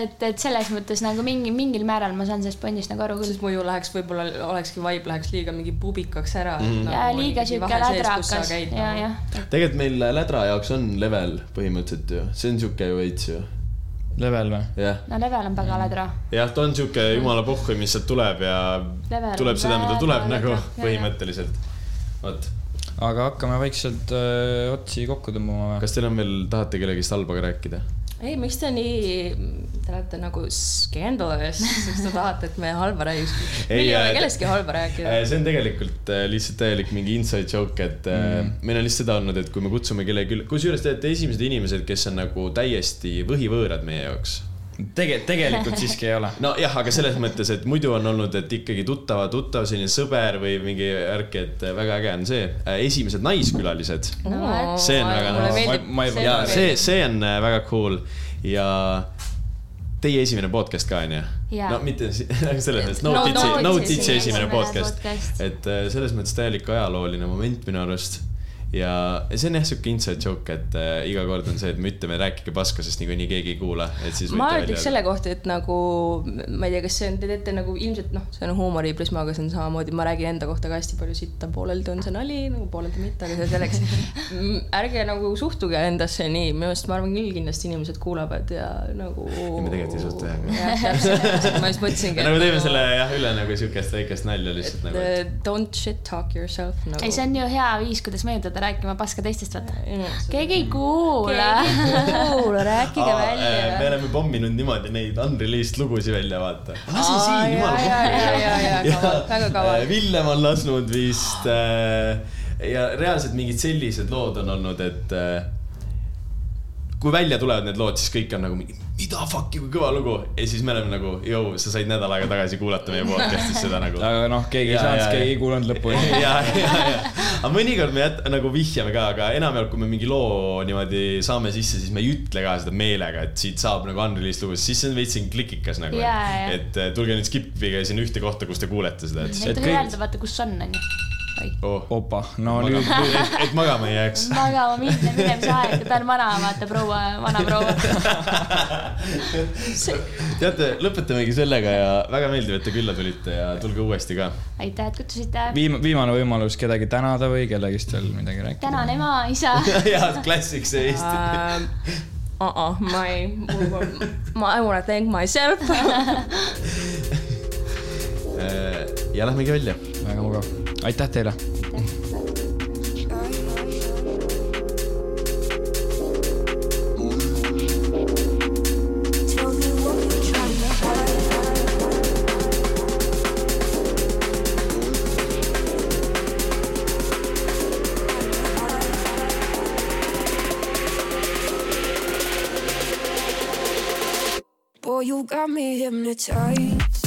et, et selles mõttes nagu mingi, mingil määral ma saan sellest pointist nagu aru küll siis. muidu läheks võib-olla, olekski vibe läheks liiga mingi pubikaks ära mm.. ja liiga siuke lädrakas jah. tegelikult meil lädra jaoks on level põhimõtteliselt ju, see on sihuke ju veits ju, level või? no level on väga lädra. jah, ta on sihuke jumala pohhui, mis sealt tuleb ja Level tuleb seda, mida tuleb nagu põhimõtteliselt. vot, aga hakkame vaikselt öö, otsi kokku tõmbama või? kas teil on veel, tahate kellegist halba ka rääkida? ei, miks te nii, te olete nagu scandalous, sest te tahate, et me halba räägiks. Ei, meil ei ole äh, kellestki halba rääkida. see on tegelikult äh, lihtsalt täielik mingi inside joke, et mm. meil on lihtsalt seda olnud, et kui me kutsume kellegi, kusjuures te olete esimesed inimesed, kes on nagu täiesti võhivõõrad meie jaoks tege-, tegelikult siiski ei ole. nojah, aga selles mõttes, et muidu on olnud, et ikkagi tuttava, tuttav selline sõber või mingi värk, et väga äge on see. esimesed naiskülalised, see on väga nice. ja see see, on äh, väga cool ja teie esimene podcast ka onju? No mitte si- selles mõttes, No no Titsi, no Titsi esimene esimene podcast, podcast. et äh, selles mõttes täielik ajalooline moment minu arust ja ja see on jah siuke inside joke, et äh, iga kord on see, et me ütleme, rääkige paska, sest niikuinii keegi ei kuula, et siis. ma ütleks selle kohta, et nagu ma ei tea, kas see on, te teete nagu ilmselt noh, see on huumoriprismaga, see on samamoodi, ma räägin enda kohta ka hästi palju sitta, pooleldi on see nali nagu pooleldi mitte, aga see selleks. ärge nagu suhtuge endasse nii, minu arust ma arvan küll kindlasti inimesed kuulavad ja nagu. me tegelikult ei suhtu, jah. jah, täpselt, ma just mõtlesingi. nagu teeme selle jah üle nagu siukest väikest nalja lihtsalt nagu. et don't shit talk yourself nagu. ei, see on ju hea viis, kuidas mõjutada rääkima paska teistest, vaata. keegi ei kuula. kuula, rääkige me välja. oleme pomminud niimoodi neid unreleased lugusid välja, vaata. lase siin, ja, jumala ja, ja, ja, ja, kaval, väga kaval. Villem on lasknud vist äh, ja reaalselt mingid sellised lood on olnud, et kui välja tulevad need lood, siis kõik on nagu mingi, mida fuck'i, kui kõva lugu. ja siis me oleme nagu, jõu, sa said nädal aega tagasi kuulata meie podcast'is seda nagu. aga noh, keegi ei saanud, keegi ei kuulanud lõpuni. ja, ja, ja, aga mõnikord me jät-, nagu vihjame ka, aga enamjaolt, kui me mingi loo niimoodi saame sisse, siis me ei ütle ka seda meelega, et siit saab nagu unreleased lugu, siis see on veits siin klikikas nagu. Et tulge nüüd skipige siin ühte kohta, kus te kuulete seda, et ei tohi öelda, vaata, kus on, onju. oh,. opa, no magama nüüd, et, et magama ei jääks. magama minna, minemise aeg, ta on vana, vaata proua, vana proua. teate, lõpetamegi sellega ja väga meeldiv, et te külla tulite ja tulge uuesti ka. aitäh, et kutsusite. viim-, viimane võimalus kedagi tänada või kellegist veel midagi rääkida. tänan ema, isa. ja klassik see Eesti. uh -uh, ma ei, ma I wanna thank myself. ja lähmegi välja. Väga mugav, aitäh teile. Tell me what you're trying to hide. Boy, you got me hypnotized.